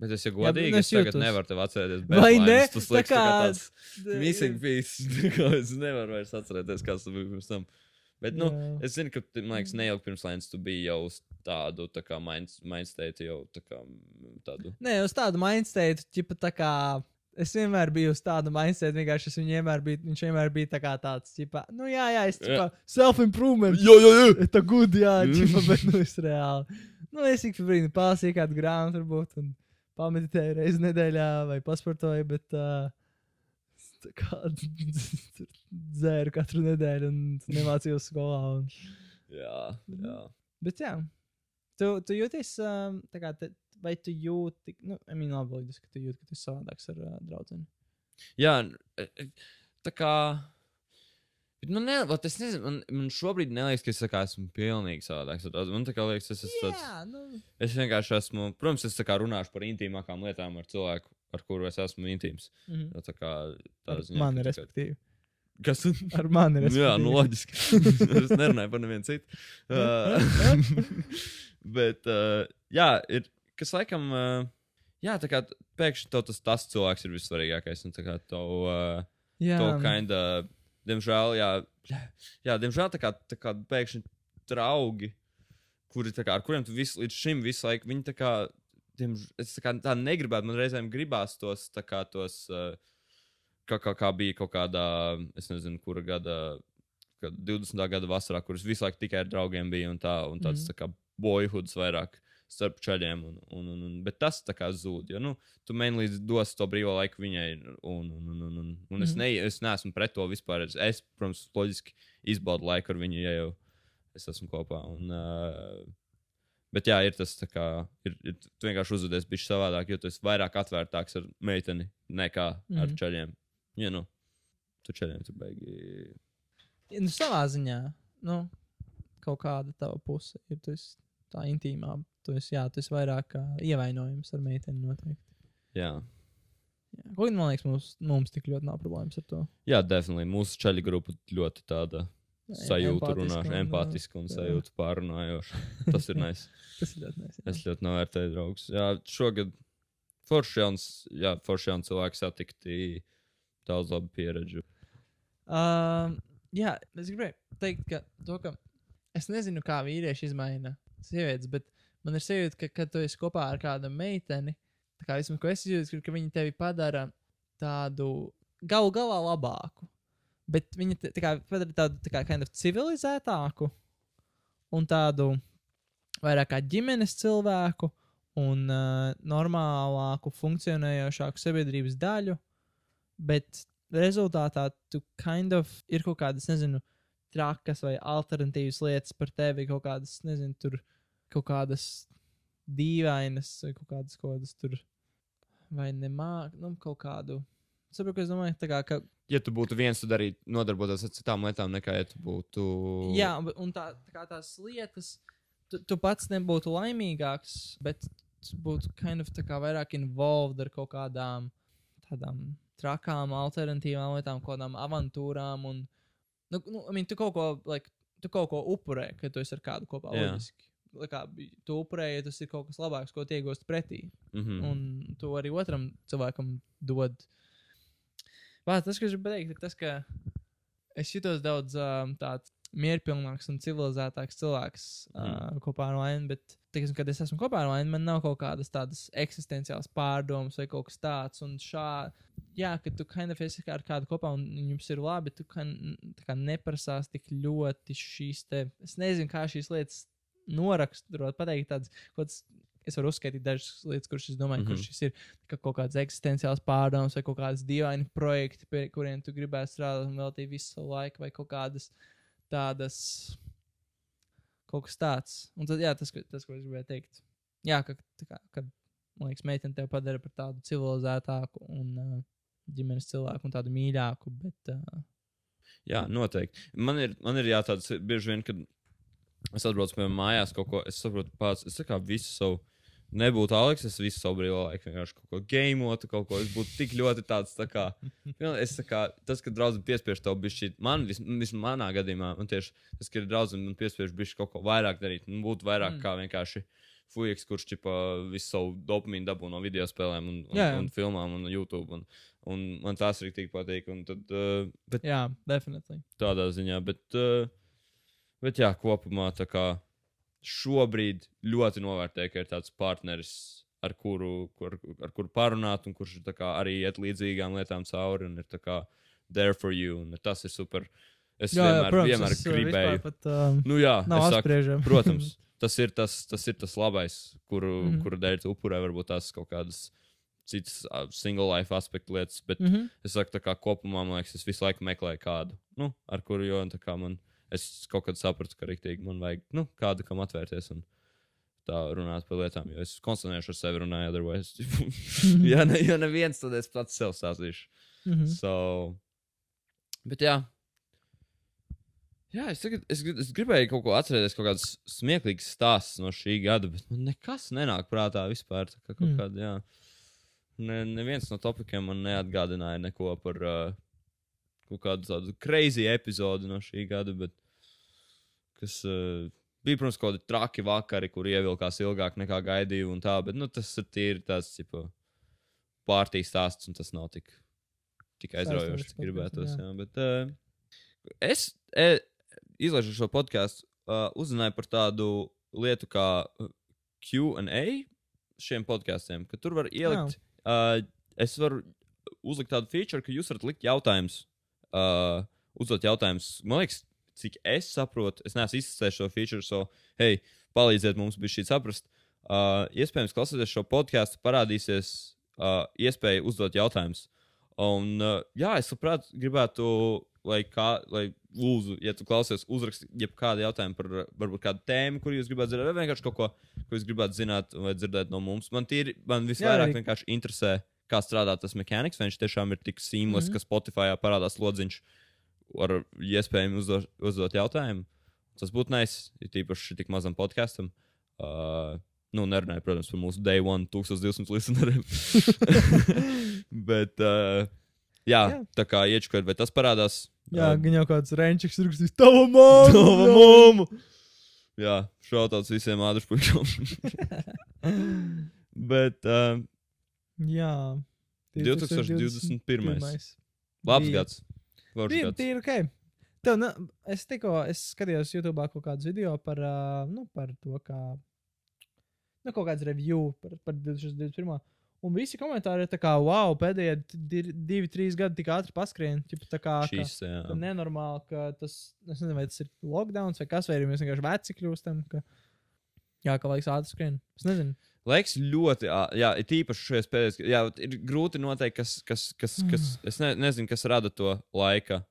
Bet es jau Jā, godīgi, nu, es es tagad jūtos- nevaru tev atcerēties. Vai bez ne? Tas Tā liekas tā kā kā- tāds missing piece. [LAUGHS] Tā es nevaru vairs atcerēties, kas tas bija pirms tam. Bet, nu, Jā. es zinu, ka, man liekas, neilgi pirms Lainas tu biji jau uz tādu, tā kā minds- mindstate, jau tā kā mm, tādu. Nē, uz tādu mindstate, tipa tā kā. Es vienmēr biju uz tādu mindstate, vienkārši es viņu vienmēr biju, viņš vienmēr bija tā kā tāds, tipa, nu jā, jā, es tipa, self-improvement. Jo, jo, jo! Tā gud, jā, Mm. tipa, bet nu es reāli. Nu, es ik pa brīdim palasīju kādu grāmatu, varbūt, un pameditēju reizi nedēļā vai pasportoju, bet uh, [LAUGHS] dzēru katru nedēļu un nemācījos skolā. Un, Jā, jā. bet jā, tu, tu jūties, um, kā, te, vai tu jūti, nu, I mean, labi, loģiski, ka tu jūti, ka tu esi savādāks ar uh, draugu. Jā, e- e, tā kā. Bet Man, ne, vat es nezinu, man, man šobrīd neliekas, ka es tā kā esmu pilnīgi savādāks. Man tā kā liekas, es esmu tāds. Jā, nu, Es vienkārši esmu, protams, es tā kā runāšu par intīmākām lietām ar cilvēku, ar kuru es esmu intīms. mhm. Nu, tā kā tādā ziņā. tā kā- respektīvi. Kas? Ar mani, Nu, [LAUGHS] jā, nu loģiski. [LAUGHS] es nerunāju par nevienu citu. Uh, [LAUGHS] bet, uh, jā, ir, kas laikam, uh, jā, tā kā pēkšņi tev tas, tas cilvēks ir vissvarīgākais. Un tā kā tev, uh, to kinda, diemžēl, jā, jā diemžēl tā kā, tā kā pēkšņi draugi, kuri, kā, ar kuriem tu visu, līdz šim visu laiku, viņi tā kā, diemž, es tā kā tā negribētu, man reizēm gribās tos, tā kā tos, uh, kā, kā, kā bija kaut kādā, es nezinu, kura gada, kad 20. gada vasarā, kuras visu laiku tikai ar draugiem bija un, tā, un tāds Mhm. tā kā boyhoods vairāk starp ceļiem. Un, un, un, un, bet tas tā kā zūd. Jo, nu, tu mēģini dos to brīvo laiku viņai. Un, un, un, un, un, un es, Mhm. ne, es neesmu pret to vispār. Es, es protams, loģiski izbaudu laiku ar viņu, ja jau es esmu kopā. Un, uh, bet jā, ir tas tā kā, ir, ir, tu vienkārši uzvedies bišķi savādāk, jo tu esi vairāk atvērtāks ar meiteni nekā ar Mhm. ceļiem. Ja, nu, tu ceļiem tu beigi. Nu, savā ziņā, nu, kaut kāda tava puse ir. Esi tā intīmā. Tu esi, jā, tu esi vairāk ievainojams ar meiteni noteikti. Jā. Jā. Kaut gan man liekas, mums, mums tik ļoti nav problēmas ar to. Jā, definitīvi. Mūsu ceļu grupa ļoti tāda sajūta, runāšana, un, empātiska un jā. sajūta pārunājoša. [LAUGHS] Tas ir nice. Tas ir ļoti nice. jā. Es ļoti novērtēju draugus. Jā, šogad forši jauns, jā, forši jauns cilvēks satikti daudz labu pieredžu. Um, jā, es gribēju teikt, ka, to, ka es nezinu, kā vīrieši izmaina sievietes, bet man ir sajūta, ka, kad tu esi kopā ar kādu meiteni, tā kā vismaz, ko es jūtu, ka viņi tevi padara tādu galu galā labāku. Bet viņi tā kā padara tādu tā kā kind of civilizētāku un tādu vairāk kā ģimenes cilvēku un uh, normālāku, funkcionējošāku sabiedrības daļu. Bet rezultātā tu kind of ir kaut kādas, nezinu, trakas vai alternatīvas lietas par tevi, kaut kādas, nezinu, tur kaut kādas dīvainas, vai kaut kādas, kādas tur, vai nemāk, nu, kaut kādu. Saprotu, ko es domāju, kā, ka Ja tu būtu viens, tad arī nodarbotos ar citām lietām, nekā ja tu būtu. Jā, un- tā, tā kā tās lietas, tu, tu pats nebūtu laimīgāks, bet tu būtu kind of tā kā vairāk involved ar kaut kādām tādām trakām, alternatīvām lietām, kaut kādām avantūrām. Un, nu, nu, I mean, tu, kaut ko, like, tu kaut ko upurē, kad tu esi ar kādu kopā. Jā. Loģiski. Kā, tu upurēji, tas ir kaut kas labāks, ko iegūst pretī. Mm -hmm. Un to arī otram cilvēkam dod. Vā, tas, es gribu pateikt, ir tas, ka es jutos daudz um, tāds mierpilnāks un civilizētāks cilvēks uh, Mm. kopā ar Lainu. Bet, teiksim, kad es esmu kopā ar Lainu, man nav kaut kādas tādas eksistenciālas pārdomas vai kaut kas tāds. Un šā, jā, ka tu kind of esi kā ar kādu kopā un jums ir labi, tu kā, kā neprasās tik ļoti šīs te. Es nezinu, kā šīs lietas noraksturot, pateikt tādas kaut kādas es varu uzskaitīt dažas lietas, kuras es domāju, mm Mhm. -hmm. kurš šis ir ka kaut kāds eksistenciāls pārdoms vai kaut kādas dīvaini projekti, pie kuriem tu gribētu strādāt un veltīt visu savu laiku, vai kaut kādas tādas, kaut kas tāds. Un tad, jā, tas, ko- tas ko es gribēju teikt. Jā, ka, kā, kad, man liekas, meitene tevi padara par tādu civilizētāku un uh, ģimenes cilvēku un tādu mīļāku, bet uh, Jā, noteikti. Man ir, man ir jā, tāds bieži vien, kad es atbraucu pie mājās kaut ko, es saprotu pats, es kā visu savu. Nebūtu Aleks, es visu savu brīvo laiku vienkārši kaut ko gameotu, kaut ko. Es būtu tik ļoti tāds, tā kā, nu, es tā kā, tas, ka draudzene piespiež tev bišķi, man, vis, vismaz manā gadījumā, man tieši tas, ka ir draudzene man piespiež bišķi kaut ko vairāk darīt, un būtu vairāk Mm. kā vienkārši fujiks, kurš, čipa, visu savu dopamīnu dabū no video spēlēm un, un, Jā, jā. un filmām un YouTube, un, un man tas arī tik patīk, un tad, uh, bet jā, definitīvi. tādā ziņā. Bet, uh, bet jā, kopumā tā kā šobrīd ļoti novērtēju, ka ir tāds partneris, ar kuru, kur, ar kuru parunāt, un kurš kā arī iet līdzīgām lietām cauri un ir tā kā there for you. Un tas ir super. Es jā, vienmēr, jā, vienmēr es, uh, gribēju. Pat, um, Nu, jā, nav apspriežami. [LAUGHS] protams, tas ir tas, tas ir tas labais, kuru, mm. -hmm. kuru dēļ tu upurē varbūt tās kaut kādas citas single life aspektu lietas. Bet Mm -hmm. Es saku, tā kā kopumā, man liekas, es visu laiku meklēju kādu, nu, ar kuru jau tā kā man, es kaut kad sapratu, ka rīktīgi man vajag, nu, kādu, kam atvērties un tā runāt par lietām, jo es koncentrēšu ar sevi runāju, otherwise, [LAUGHS] ja, ne, ja neviens, tad es pats sev stāstīšu. Mm -hmm. So, bet jā. Jā, es, tagad, es, es gribēju kaut ko atcerēties, kaut kādas smieklīgas stāstus no šī gada, bet man nekas nenāk prātā vispār. Kā Mm. kāda, jā. Ne, neviens no topikiem man neatgādināja neko par uh, kaut kādu tādu crazy epizodi no šī gada, bet kas uh, bija, protams, kaut kādi traki vakari, kur ievilkās ilgāk nekā gaidīju un tā, bet nu, tas ir tīri tāds, pārtīs stāsts, un tas nav tik, tik aizraujoši, cik gribētos. podcasts, Jā. Bet, uh, es, e, izlaižot šo podkāstu, uh, uzzināju par tādu lietu kā QA šiem podkāstiem, ka tur var ielikt. Uh, es varu uzlikt tādu feature, ka jūs varat likt jautājumus, uh, uzdot jautājumus. Man liekas, cik es saprotu, es neesmu izsmeļojis šo feature, so, hei, palīdziet mums bija šī saprast. Uh, iespējams, klausoties šo podkāstu, parādīsies uh, iespēja uzdot jautājumus. Un, uh, jā, es labprāt gribētu, lai, kā, lai lūdzu, ja tu klausies, uzrakstīt jebkādu jautājumu par varbūt kādu tēmu, kur jūs gribētu dzirdēt, vai vienkārši kaut ko, ko jūs gribētu zināt vai dzirdēt no mums. Man tīri, man visvairāk arī- vienkārši interesē, kā strādā tas mehānisms, viņš tiešām ir tik seamless, mm. -hmm. ka Spotify parādās lodziņš ar iespēju uzdot, uzdot jautājumu. Tas būtu nice, ir tīpaši tik mazam podkāstam. Uh, nu, nerunāju, protams, par mūsu day one 1200 listeneriem. [LAUGHS] Bet, uh, jā, Jā. tā kā iečukot, vai tas parādās? Jā, uh, gan jau kāds renčiks rakstīs, tava māma! Tava mamma! Jā, šautauts visiem ātrpuikam. [LAUGHS] Bet uh, Jā. 2021. labs Bija- gads. Bija gads. tīri ok. Tev, ne, es tikko es skatījos YouTube kaut kādus video par, uh, nu, par to, kā. Nu, kaut kāds review par, par 2021. Un visi komentāri ir tā kā, wow, pēdējie di- divi, trīs gadi tik ātri paskrien. Ķipa, tā kā, ka, Šīs, jā. ka nenormāli, ka tas, es nezinu, vai tas ir lockdown vai kas, vai arī mēs vienkārši veci kļūstam. Ka, jā, ka laiks ātri skrien. Es nezinu. Laiks ļoti, jā, ir īpaši šajos pēdējos, jā, ir grūti noteikt, kas, kas, kas, kas es ne, nezinu, kas rada to laika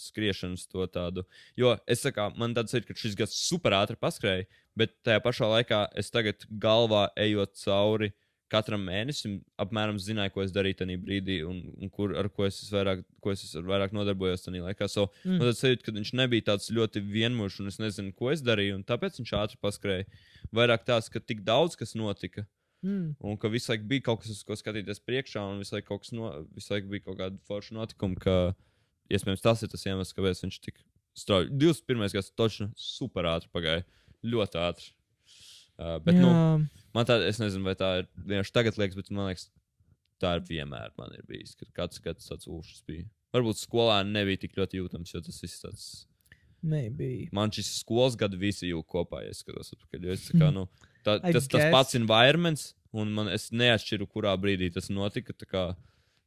skriešanas, to tādu. Jo es saku, man tāds ir, ka šis gads super ātri paskrēja, bet tajā pašā laikā es tagad galvā ejot cauri katram mēnesim, apmēram zināju, ko es darīju tajā brīdī, un, un kur, ar ko es vairāk, ko es vairāk nodarbojos tajā laikā. So, Mm. Man sajūta, ka viņš nebija tāds ļoti vienmuļš, un es nezinu, ko es darīju, un tāpēc viņš ātri paskrēja. Vairāk tās, ka tik daudz kas notika, Mm. un ka visu laiku bija kaut kas, uz ko skatīties priekšā, un visu laiku, no, visu laiku bija kaut kāda forša notikuma, ka iespējams tas ir tas iemesls, kāpēc viņš tik strauji. 21. gads točni super ātri pagāja. Ļoti ātri. Uh, bet, jā. nu, Jā. man tā, es nezinu, vai tā ir vienkārši tagad liekas, bet man liekas, tā ir vienmēr man ir bijis, ka kāds gads tāds ūšas bija. Varbūt skolā nebija tik ļoti jūtams, jo tas viss tāds Maybe. man šis skolas gada visi jau kopā, ja skatos atpakaļ. Jo es kā, nu, tā, tas, tas guess. pats environments, un man es neatšķiru, kurā brīdī tas notika. Tā kā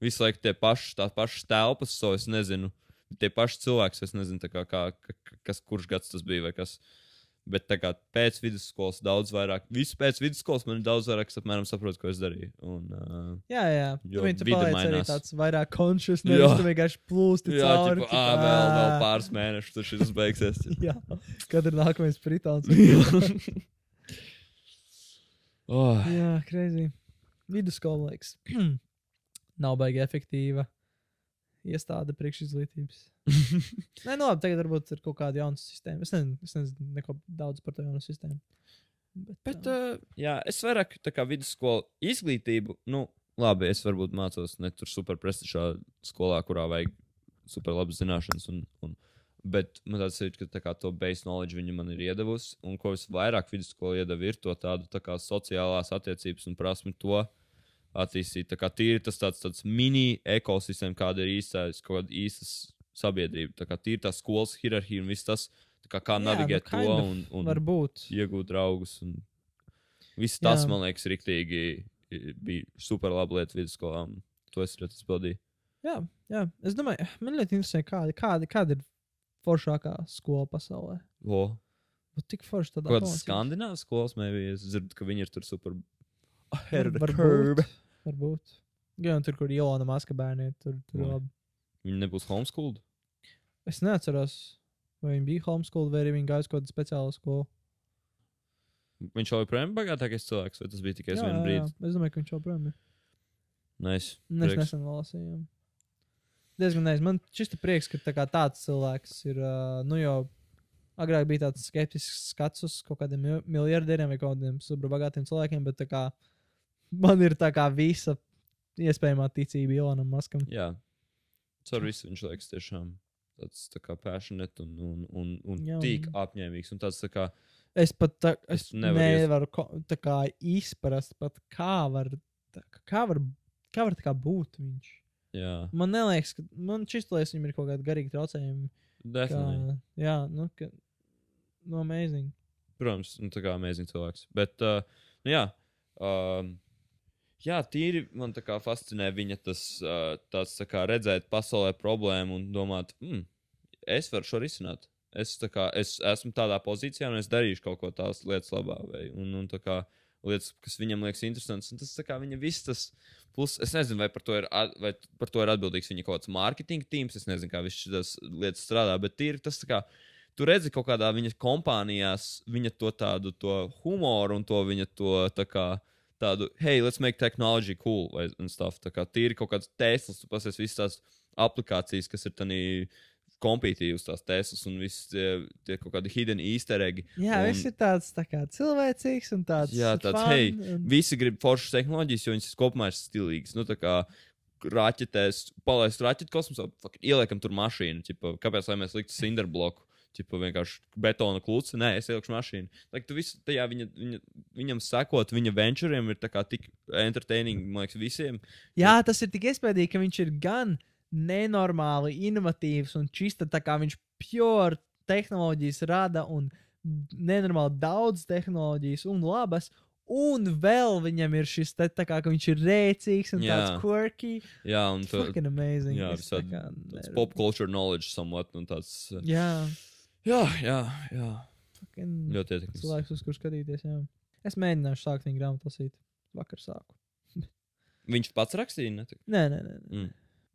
visu laiku tie paši, tās pašas telpas, so es nezinu, tie paši cilvēki, es nezinu, kā, kā, ka- kas, kurš gads tas bija vai kas. Bet tā kā pēc vidusskolas daudz vairāk, visu pēc vidusskolas man ir daudz vairāk, es apmēram saprotu, ko es darīju. Un, uh, Jā, jā. Tu, viņi, tu vide paliec arī mainās. tāds vairāk conscious, Jā. nevis tu vienkārši plūsti jā, cauri. tipo, ā, vēl, vēl pāris mēnešus, tad šis beigsies. [LAUGHS] Jā, kad ir nākamais pritāns. [LAUGHS] [LAUGHS] oh, jā, crazy. Vidusskola liekas. [CLEARS THROAT] Nav baigi efektīva iestāde priekšizglītības. Nē, nu labi, tagad varbūt ir kaut kāda jauna sistēma. Es nezinu, es nezinu neko daudz par to jaunu sistēmu. Bet, Bet, uh, jā, es vairāk tā kā vidusskolu izglītību, nu, labi, es varbūt mācos ne tur super prestižā skolā, kurā vajag super labas zināšanas. Un, un, bet man tāds ir, ka tā kā to base knowledge viņa man ir iedavusi, un ko visvairāk vidusskola iedeva, ir to tādu tā kā sociālās attiecības un prasmi to attīstīt. Tā kā tīri tas tāds, tāds mini ekosistēma, kāda ir īstais, kaut kāda īstas sabiedrība. Tā kā tīri tā skolas hierarhija un viss tas, kā, kā Jā, navigēt nu, to un, un varbūt. iegūt draugus. Un viss tas, Jā. man liekas, riktīgi bija super laba lieta vidusskolā. To es ļoti izpildīju. Jā, jā. Es domāju, man ļoti interesē, kāda, kāda, kāda ir foršākā skola pasaulē. O, Bet tik forši tādā Kaut kādas skandināvas skolas, maybe, es dzirdu, ka viņi ir tur super the Varbūt. Varbūt. Jā, un tur, kur Ilona Maska bērni tur, tur labi. Viņi nebūs homeschooled. Es neatceros, vai viņi bija homeschool vai arī viņi gāja uz kaut kādu speciālu skolu. Viņš joprojām ir bagātākais cilvēks, vai tas bija tikai uz vienu jā, jā. brīdi? Es domāju, ka viņš joprojām ir. Nice. Mēs prieks. nesen lasījām. Diezgan neiz. Man šis prieks, ka tā tāds cilvēks ir, nu jau agrāk bija tāds skeptisks skats uz kaut kādiem mil- miljardieriem vai kaut kādiem superbagātiem cilvēkiem, bet kā man ir tā kā visa iespējamā ticība Ilonam Maskam. Jā. Caur visu viņš liekas tiešām tāds tā kā passionate un, un, un, un Jā, tik apņēmīgs. Un tāds tā kā, Es pat tā, es Es nevaru nevaru ko, tā kā izprast, pat kā var, tā, kā var, kā var tā kā būt viņš. jā, Man neliekas, ka man šis liekas, viņam ir kaut kādi garīgi traucējumi. definitely. Kā, jā, nu, ka, nu, amazing. Protams, nu, tā kā amazing cilvēks. Bet, uh, nu, jā, um, jā, tīri man tā kā fascinē viņa tas, tā kā redzēt pasaulē problēmu un domāt, hmm, es varu šo risināt. Es, kā, es esmu tādā pozīcijā, un es darīšu kaut ko tās lietas labā. Vai, un, un tā kā lietas, kas viņam liekas interesantas, un tas kā viņa viss tas. Plus, es nezinu, vai par to ir, vai par to ir atbildīgs viņa kaut kāds mārketinga tīms. Es nezinu, kā viņš šīs lietas strādā, bet tīri tas kā tu redzi kaut kādā viņa kompānijās, viņa to tādu to humoru un to viņa to tā kā. Tādu, hey, let's make technology cool, vai un stuff. Tā kā tīri kaut kāds tēsls, tu pasies visas tās aplikācijas, kas ir tādā kompitīvas, tās tēsls un visas tie, tie kaut kādi hidden easter eggi. Jā, Un- viss ir tāds tā kā cilvēcīgs un tāds. Jā, tāds, fun, hei, un... Visi grib foršas tehnoloģijas, jo viņas kopumā ir stilīgas. Nu, tā kā raķetēs, palaist raķetu kosmosā, ieliekam tur mašīnu. Ķipa, kāpēc lai mēs liktu cinderbloku? Ķipa, vienkārši betona klūci. Nē, es ielikšu mašīnu. Tā, tu visu, tajā viņa, viņa, viņam sekot, viņa venturiem ir tik entertaining, man liekas, visiem. Jā, tas ir tik iespaidīgi, ka viņš ir gan nenormāli inovatīvs un čista tā kā viņš pure tehnoloģijas rada un nenormāli daudz tehnoloģijas un labas. Un vēl viņam ir šis te tā kā, ka viņš ir rēcīgs un Jā. tāds quirky. Jā, un tā, Fucking amazing. jā, visādi kā tāds nevaru- pop culture knowledge somewhat. Un tāds, uh, Jā, jā, jā, fucking ļoti ietekmīgs. cilvēks, uz kurš skatīties. Jā. Es mēģināšu sākt viņa grāmatu lasīt. Vakar sāku. [LAUGHS] Viņš pats rakstīja, ne? Nē, nē, nē. nē. Mm.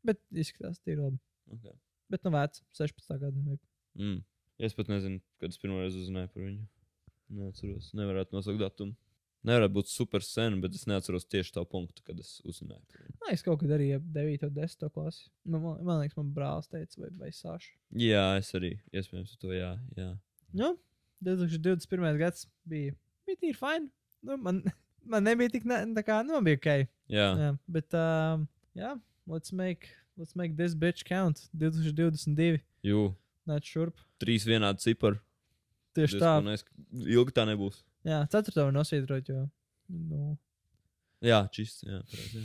Bet izskatās, tīri labi. Okay. Bet nu vērts, 16 gadu. Mm. Es pat nezinu, kad es pirmo reizi uzzināju par viņu. Neatceros. Nevarētu nosaukt datumu. Nevarētu būt super sen, bet es neatceros tieši tā punktu, kad es uzzināju. Nē, es kaut kad arī ap 9, 10 klasi. Man, man, man liekas, man brālis teica, vai, vai Sāša. Jā, es arī. Iespējams, to jā. jā. Nu, 2021. gads bija, bija tīri fini. Nu, man, [LAUGHS] man nebija tik, ne, tā kā, nu, man bija ok. jā. Jā, bet, um, jā, let's make, let's make this bitch count. 2022. Jū, Nāc šurp. trīs vienādi cipari. Tieši tā. Diezgan Nes... Ilgi tā nebūs. Jā, ceturto var nosvītrot, jo. Nu, Jā, čist. Jā, pareizi,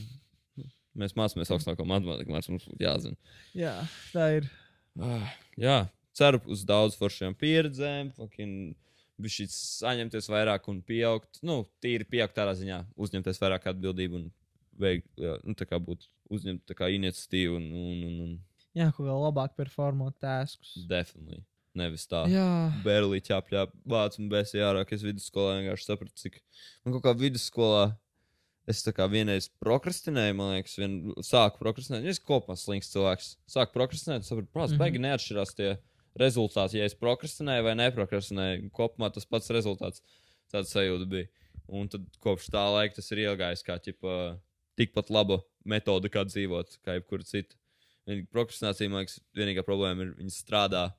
jā. Mēs mācāmies augstāko matemātiku, mācāmies, mums būtu jāzina. jā, tā ir. Ah, jā, ceru uz daudz foršām pieredzēm. fucking Viņš saņemties vairāk un pieaugt. Nu, tīri pieaugt tādā ziņā, uzņemties vairāk atbildību un veikt, nu, tā kā būt uzņemt tā kā iniciatīvu un, un, un, un Jā, kaut kā labāk performot tēskus. definitely. Nevis tā. Bērlī ķāpļā vācu un bēsī ārā, ka es vidusskolā vienkārši sapratu, cik man kaut kā vidusskolā. Es tā kā vienreiz prokrastinēju, man liekas, vien, sāku prokrastinēt. Es kopumā slinks cilvēks. Sāku prokrastinēt, sapratu, protams, mm Mhm. -hmm. baigi neatšķirās tie rezultāti, ja es prokrastinēju vai neprokrastinēju. Kopumā tas pats rezultāts tāds sajūta bija. Un tad kopš tā laika tas ir iegājis kā ķipa, tikpat laba metode, kā dzīvot, kā jebkura cita. Prokrastinācija, man liekas, vienīgā problēma ir, viņa strādā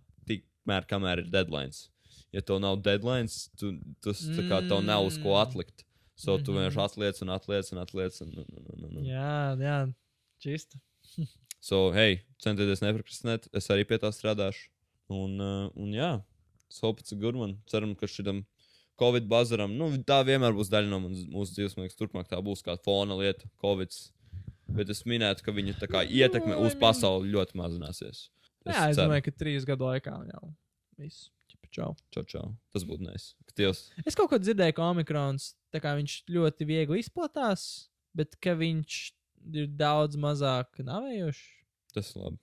tikmēr, kamēr ir deadlines. Ja tev nav deadlines, tu, tas tā kā tev nav uz ko Mm. atlikt. So tu Mhm. vienkārši atliec un atliec un atliec. Un, un, un, un, un. jā, jā. čista. [LAUGHS] So, hei, centieties neprokrastinēt, es arī pie tā strādāšu. Un, uh, un jā, so it's a good one. Ceram, ka šitam Covid bazaram, nu, tā vienmēr būs daļa no mūsu dzīves. Man liekas, turpmāk tā būs kā fona lieta, Covid. Bet es minētu, ka viņa ietekme uz pasauli ļoti mazināsies. Jā, es ceru. domāju, ka trīs gadu laikā jau viss. Čau. Čau, čau. Tas būtu nais. Dievs. Es kaut ko dzirdēju, ka omikrons viņš ļoti viegli izplatās, bet ka viņš ir daudz mazāk navējošs. Tas ir labi.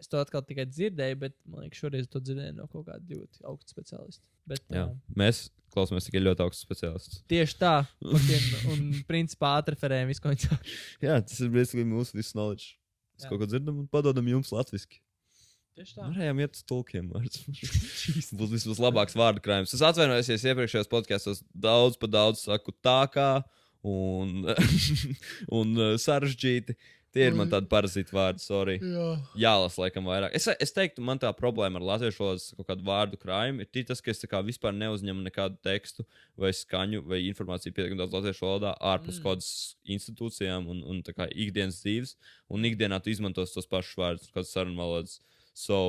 Es to atkal tikai dzirdēju, bet man liekas, šoreiz to dzirdēju no kaut kāda ļoti augsta speciālista. Bet, Jā. jā. Mēs klausāmies tikai ļoti augstu speciālistu. Tieši tā. [LAUGHS] fucking- Un, principā, atreferējam visu, ko viņi saka. Jā, tas ir mūsu visu knowledge. Mēs Jā. kaut ko dzirdam un padodam jums latviešu. Tieši tā. Varējām iet uz tulkiem. Būs vismaz labāks vārdu krājums. Es atvainojos, ja es iepriekšējos podkāstos daudz pa daudz saku tā kā un, [LAUGHS] un uh, sarežģīti. Tie ir man tādi parazīti vārdi, sorry. Jā. Jālasa, laikam, vairāk. Es, es teiktu, man tā problēma ar latviešu valodas kaut kādu vārdu krājumu ir tas, ka es vispār neuzņemu nekādu tekstu vai skaņu vai informāciju pietiekami daudz latviešu valodā ārpus Mm. kādas institūcijām un, un tā kā ikdienas dzīves. Un ikdienā tu izmantos tos pašus vārdus, kādas sarunu valodas. So,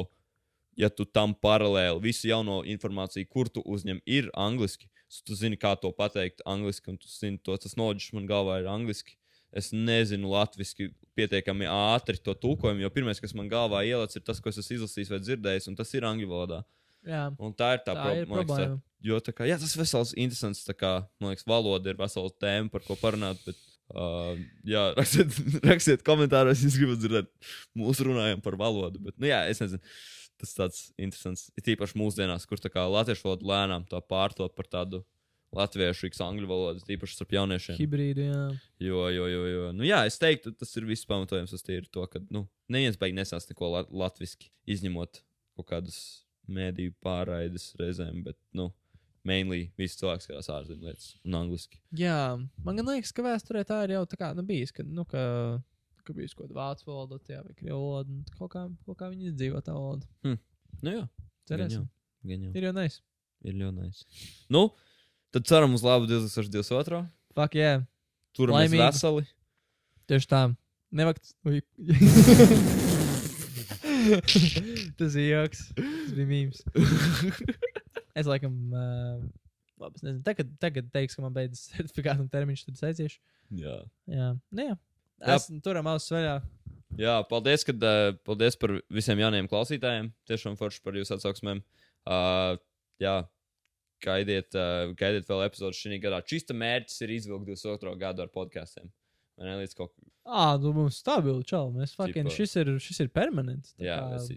ja tu tam paralēli visu jauno informāciju, kur tu uzņem, ir angliski, so tu zini, kā to pateikt angliski, un tu zini, to, tas nodeļš man galvā ir angliski. Es nezinu latviešu pietiekami ātri to tulkojumu, jo pirmais, kas man galvā ielācis, ir tas, ko es esmu izlasījis vai dzirdējis, un tas ir angļu valodā. Jā. Un tā ir tā, Tā pro ir man liekas, tā- problēma. Jo tā kā, jā, tas vesels, interesants, tā kā, man liekas, valoda ir vesela tēma, par ko parunāt. Bet, uh, jā, [LAUGHS] rakstiet, rakstiet komentāros, ja gribat dzirdēt, mūsu runājam par valodu. Bet, nu, jā, es nezinu, tas tāds interesants. Ir tīpaši mūsdienās, kur tā kā latviešu valoda lēnām tā pārtot par tādu latviešu, x angļu valodu, tīpaši starp jauniešiem. Hibrīdi, jā. Jo, jo, jo, jo. Nu, jā, es teiktu, tas ir viss pamatojums uz tīri to, ka, nu, neviens beig nesās neko la latviski, izņemot kaut kādas mēdīju pārraides reizēm, bet, nu, mainly visi cilvēki skatās ārzemju lietas un angliski. Jā, man gan liekas, ka vēsturē tā ir jau tā kā nu, bijis, ka, nu, ka, ka bijis kaut kāda vācu valoda, jā, vai krievu valoda, un kaut kā, kaut kā viņi izdzīvo tā valoda. Nu, jā, Cerēsim. gan jau. Ir jau nice. Ir ļoti nice. Nu, tad ceram uz labu 2022. Fuck, jā. Yeah. Turamies Laimīgu. veseli. Tieši tā. Nevakt. [LAUGHS] Tas ir joks. Tas bija mīmīms. [LAUGHS] es laikam. Uh, labi, es nezinu. Tagad, tagad teiks, ka man beidzas [LAUGHS] certifikāta termiņš, tad es aiziešu. Jā. Jā, nu, jā. Es turam ausis vaļā. Jā, paldies, kad, uh, paldies par visiem jaunajiem klausītājiem. Tiešām forši par jūsu atsauksmēm. Uh, jā, gaidiet, uh, gaidiet vēl epizodus šī gadā. Čista mērķis ir izvilkt 22. gadu ar podkāstiem. Vai ne līdz kaut Ah, nu mums stabili čau. Mēs fucking, šis ir, šis ir permanents. Jā, kā es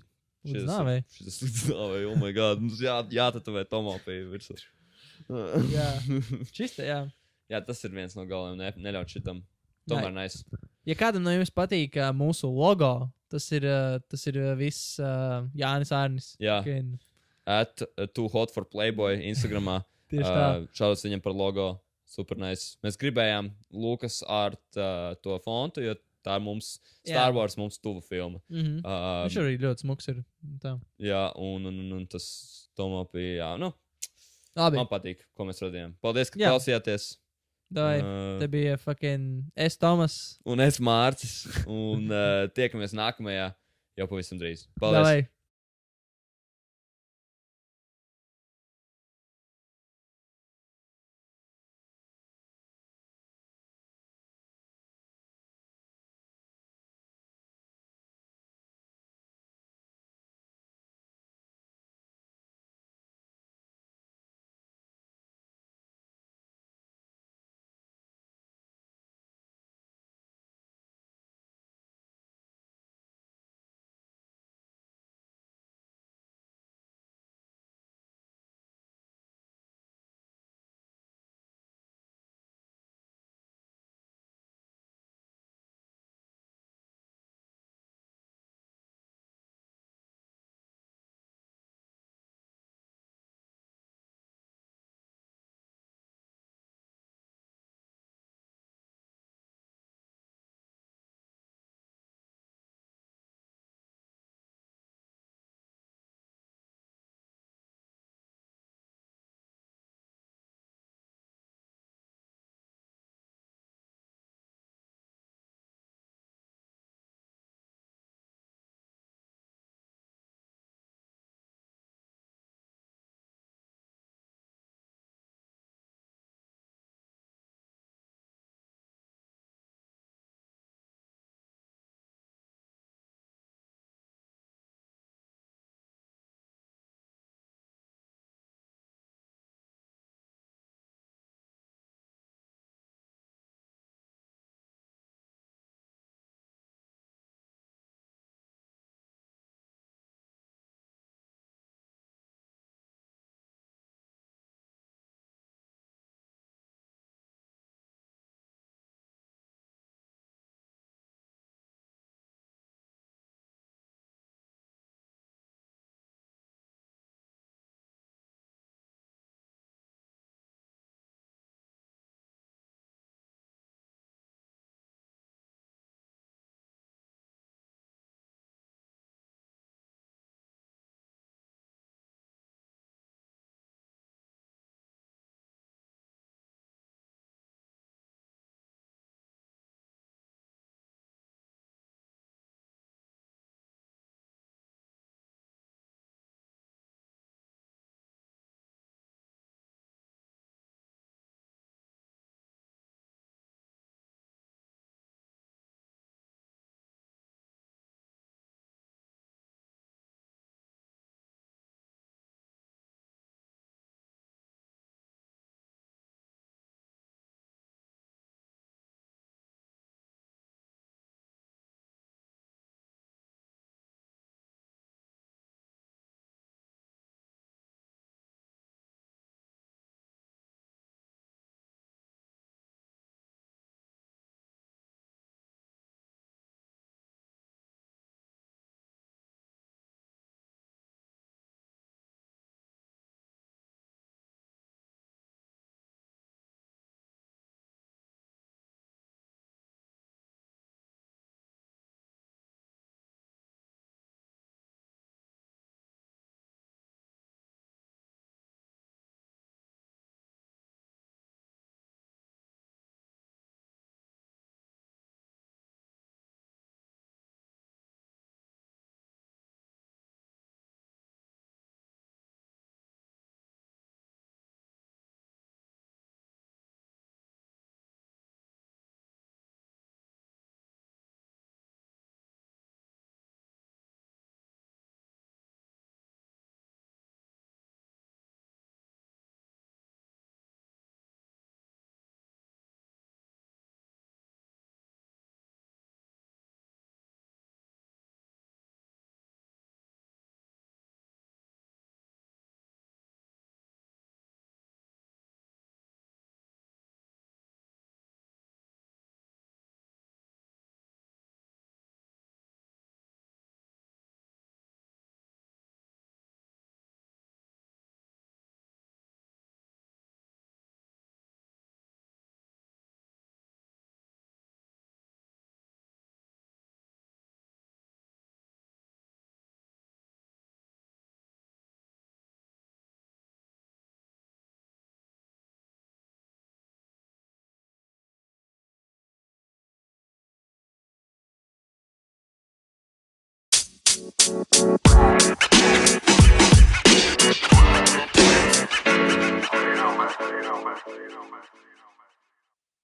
līdz nāvei. Šis ir līdz nāvei, oh my god. Mums jā, jātatavē Tomā pie virsmas. Jā. [LAUGHS] Šis te, jā. jā, tas ir viens no galvenajiem. Ne, neļaut šitam. Tomēr nais. Ja kādam no jums patīk uh, mūsu logo, tas ir, uh, tas ir viss uh, Jānis Arnis. Jā. Fucking, At uh, Too Hot for Playboy Instagramā. [LAUGHS] Tieši tā. Uh, Šāds viņam par logo. Super nice. Mēs gribējām Lukas Art uh, to fontu, jo tā ir mums Star Jā. Wars, mums tuva filma. Mm -hmm. Uh, Viņš arī ļoti smuks ir. Tā. jā, un, un, un, un tas tomā bija, nu, Labi, man patīk, ko mēs redzējām. Paldies, ka Jā. klausījāties. Dai, Uh, te bija fucking es, Tomas. un es Mārcis, un uh, tiekamies nākamajā jau pavisam drīz. Paldies! Davai.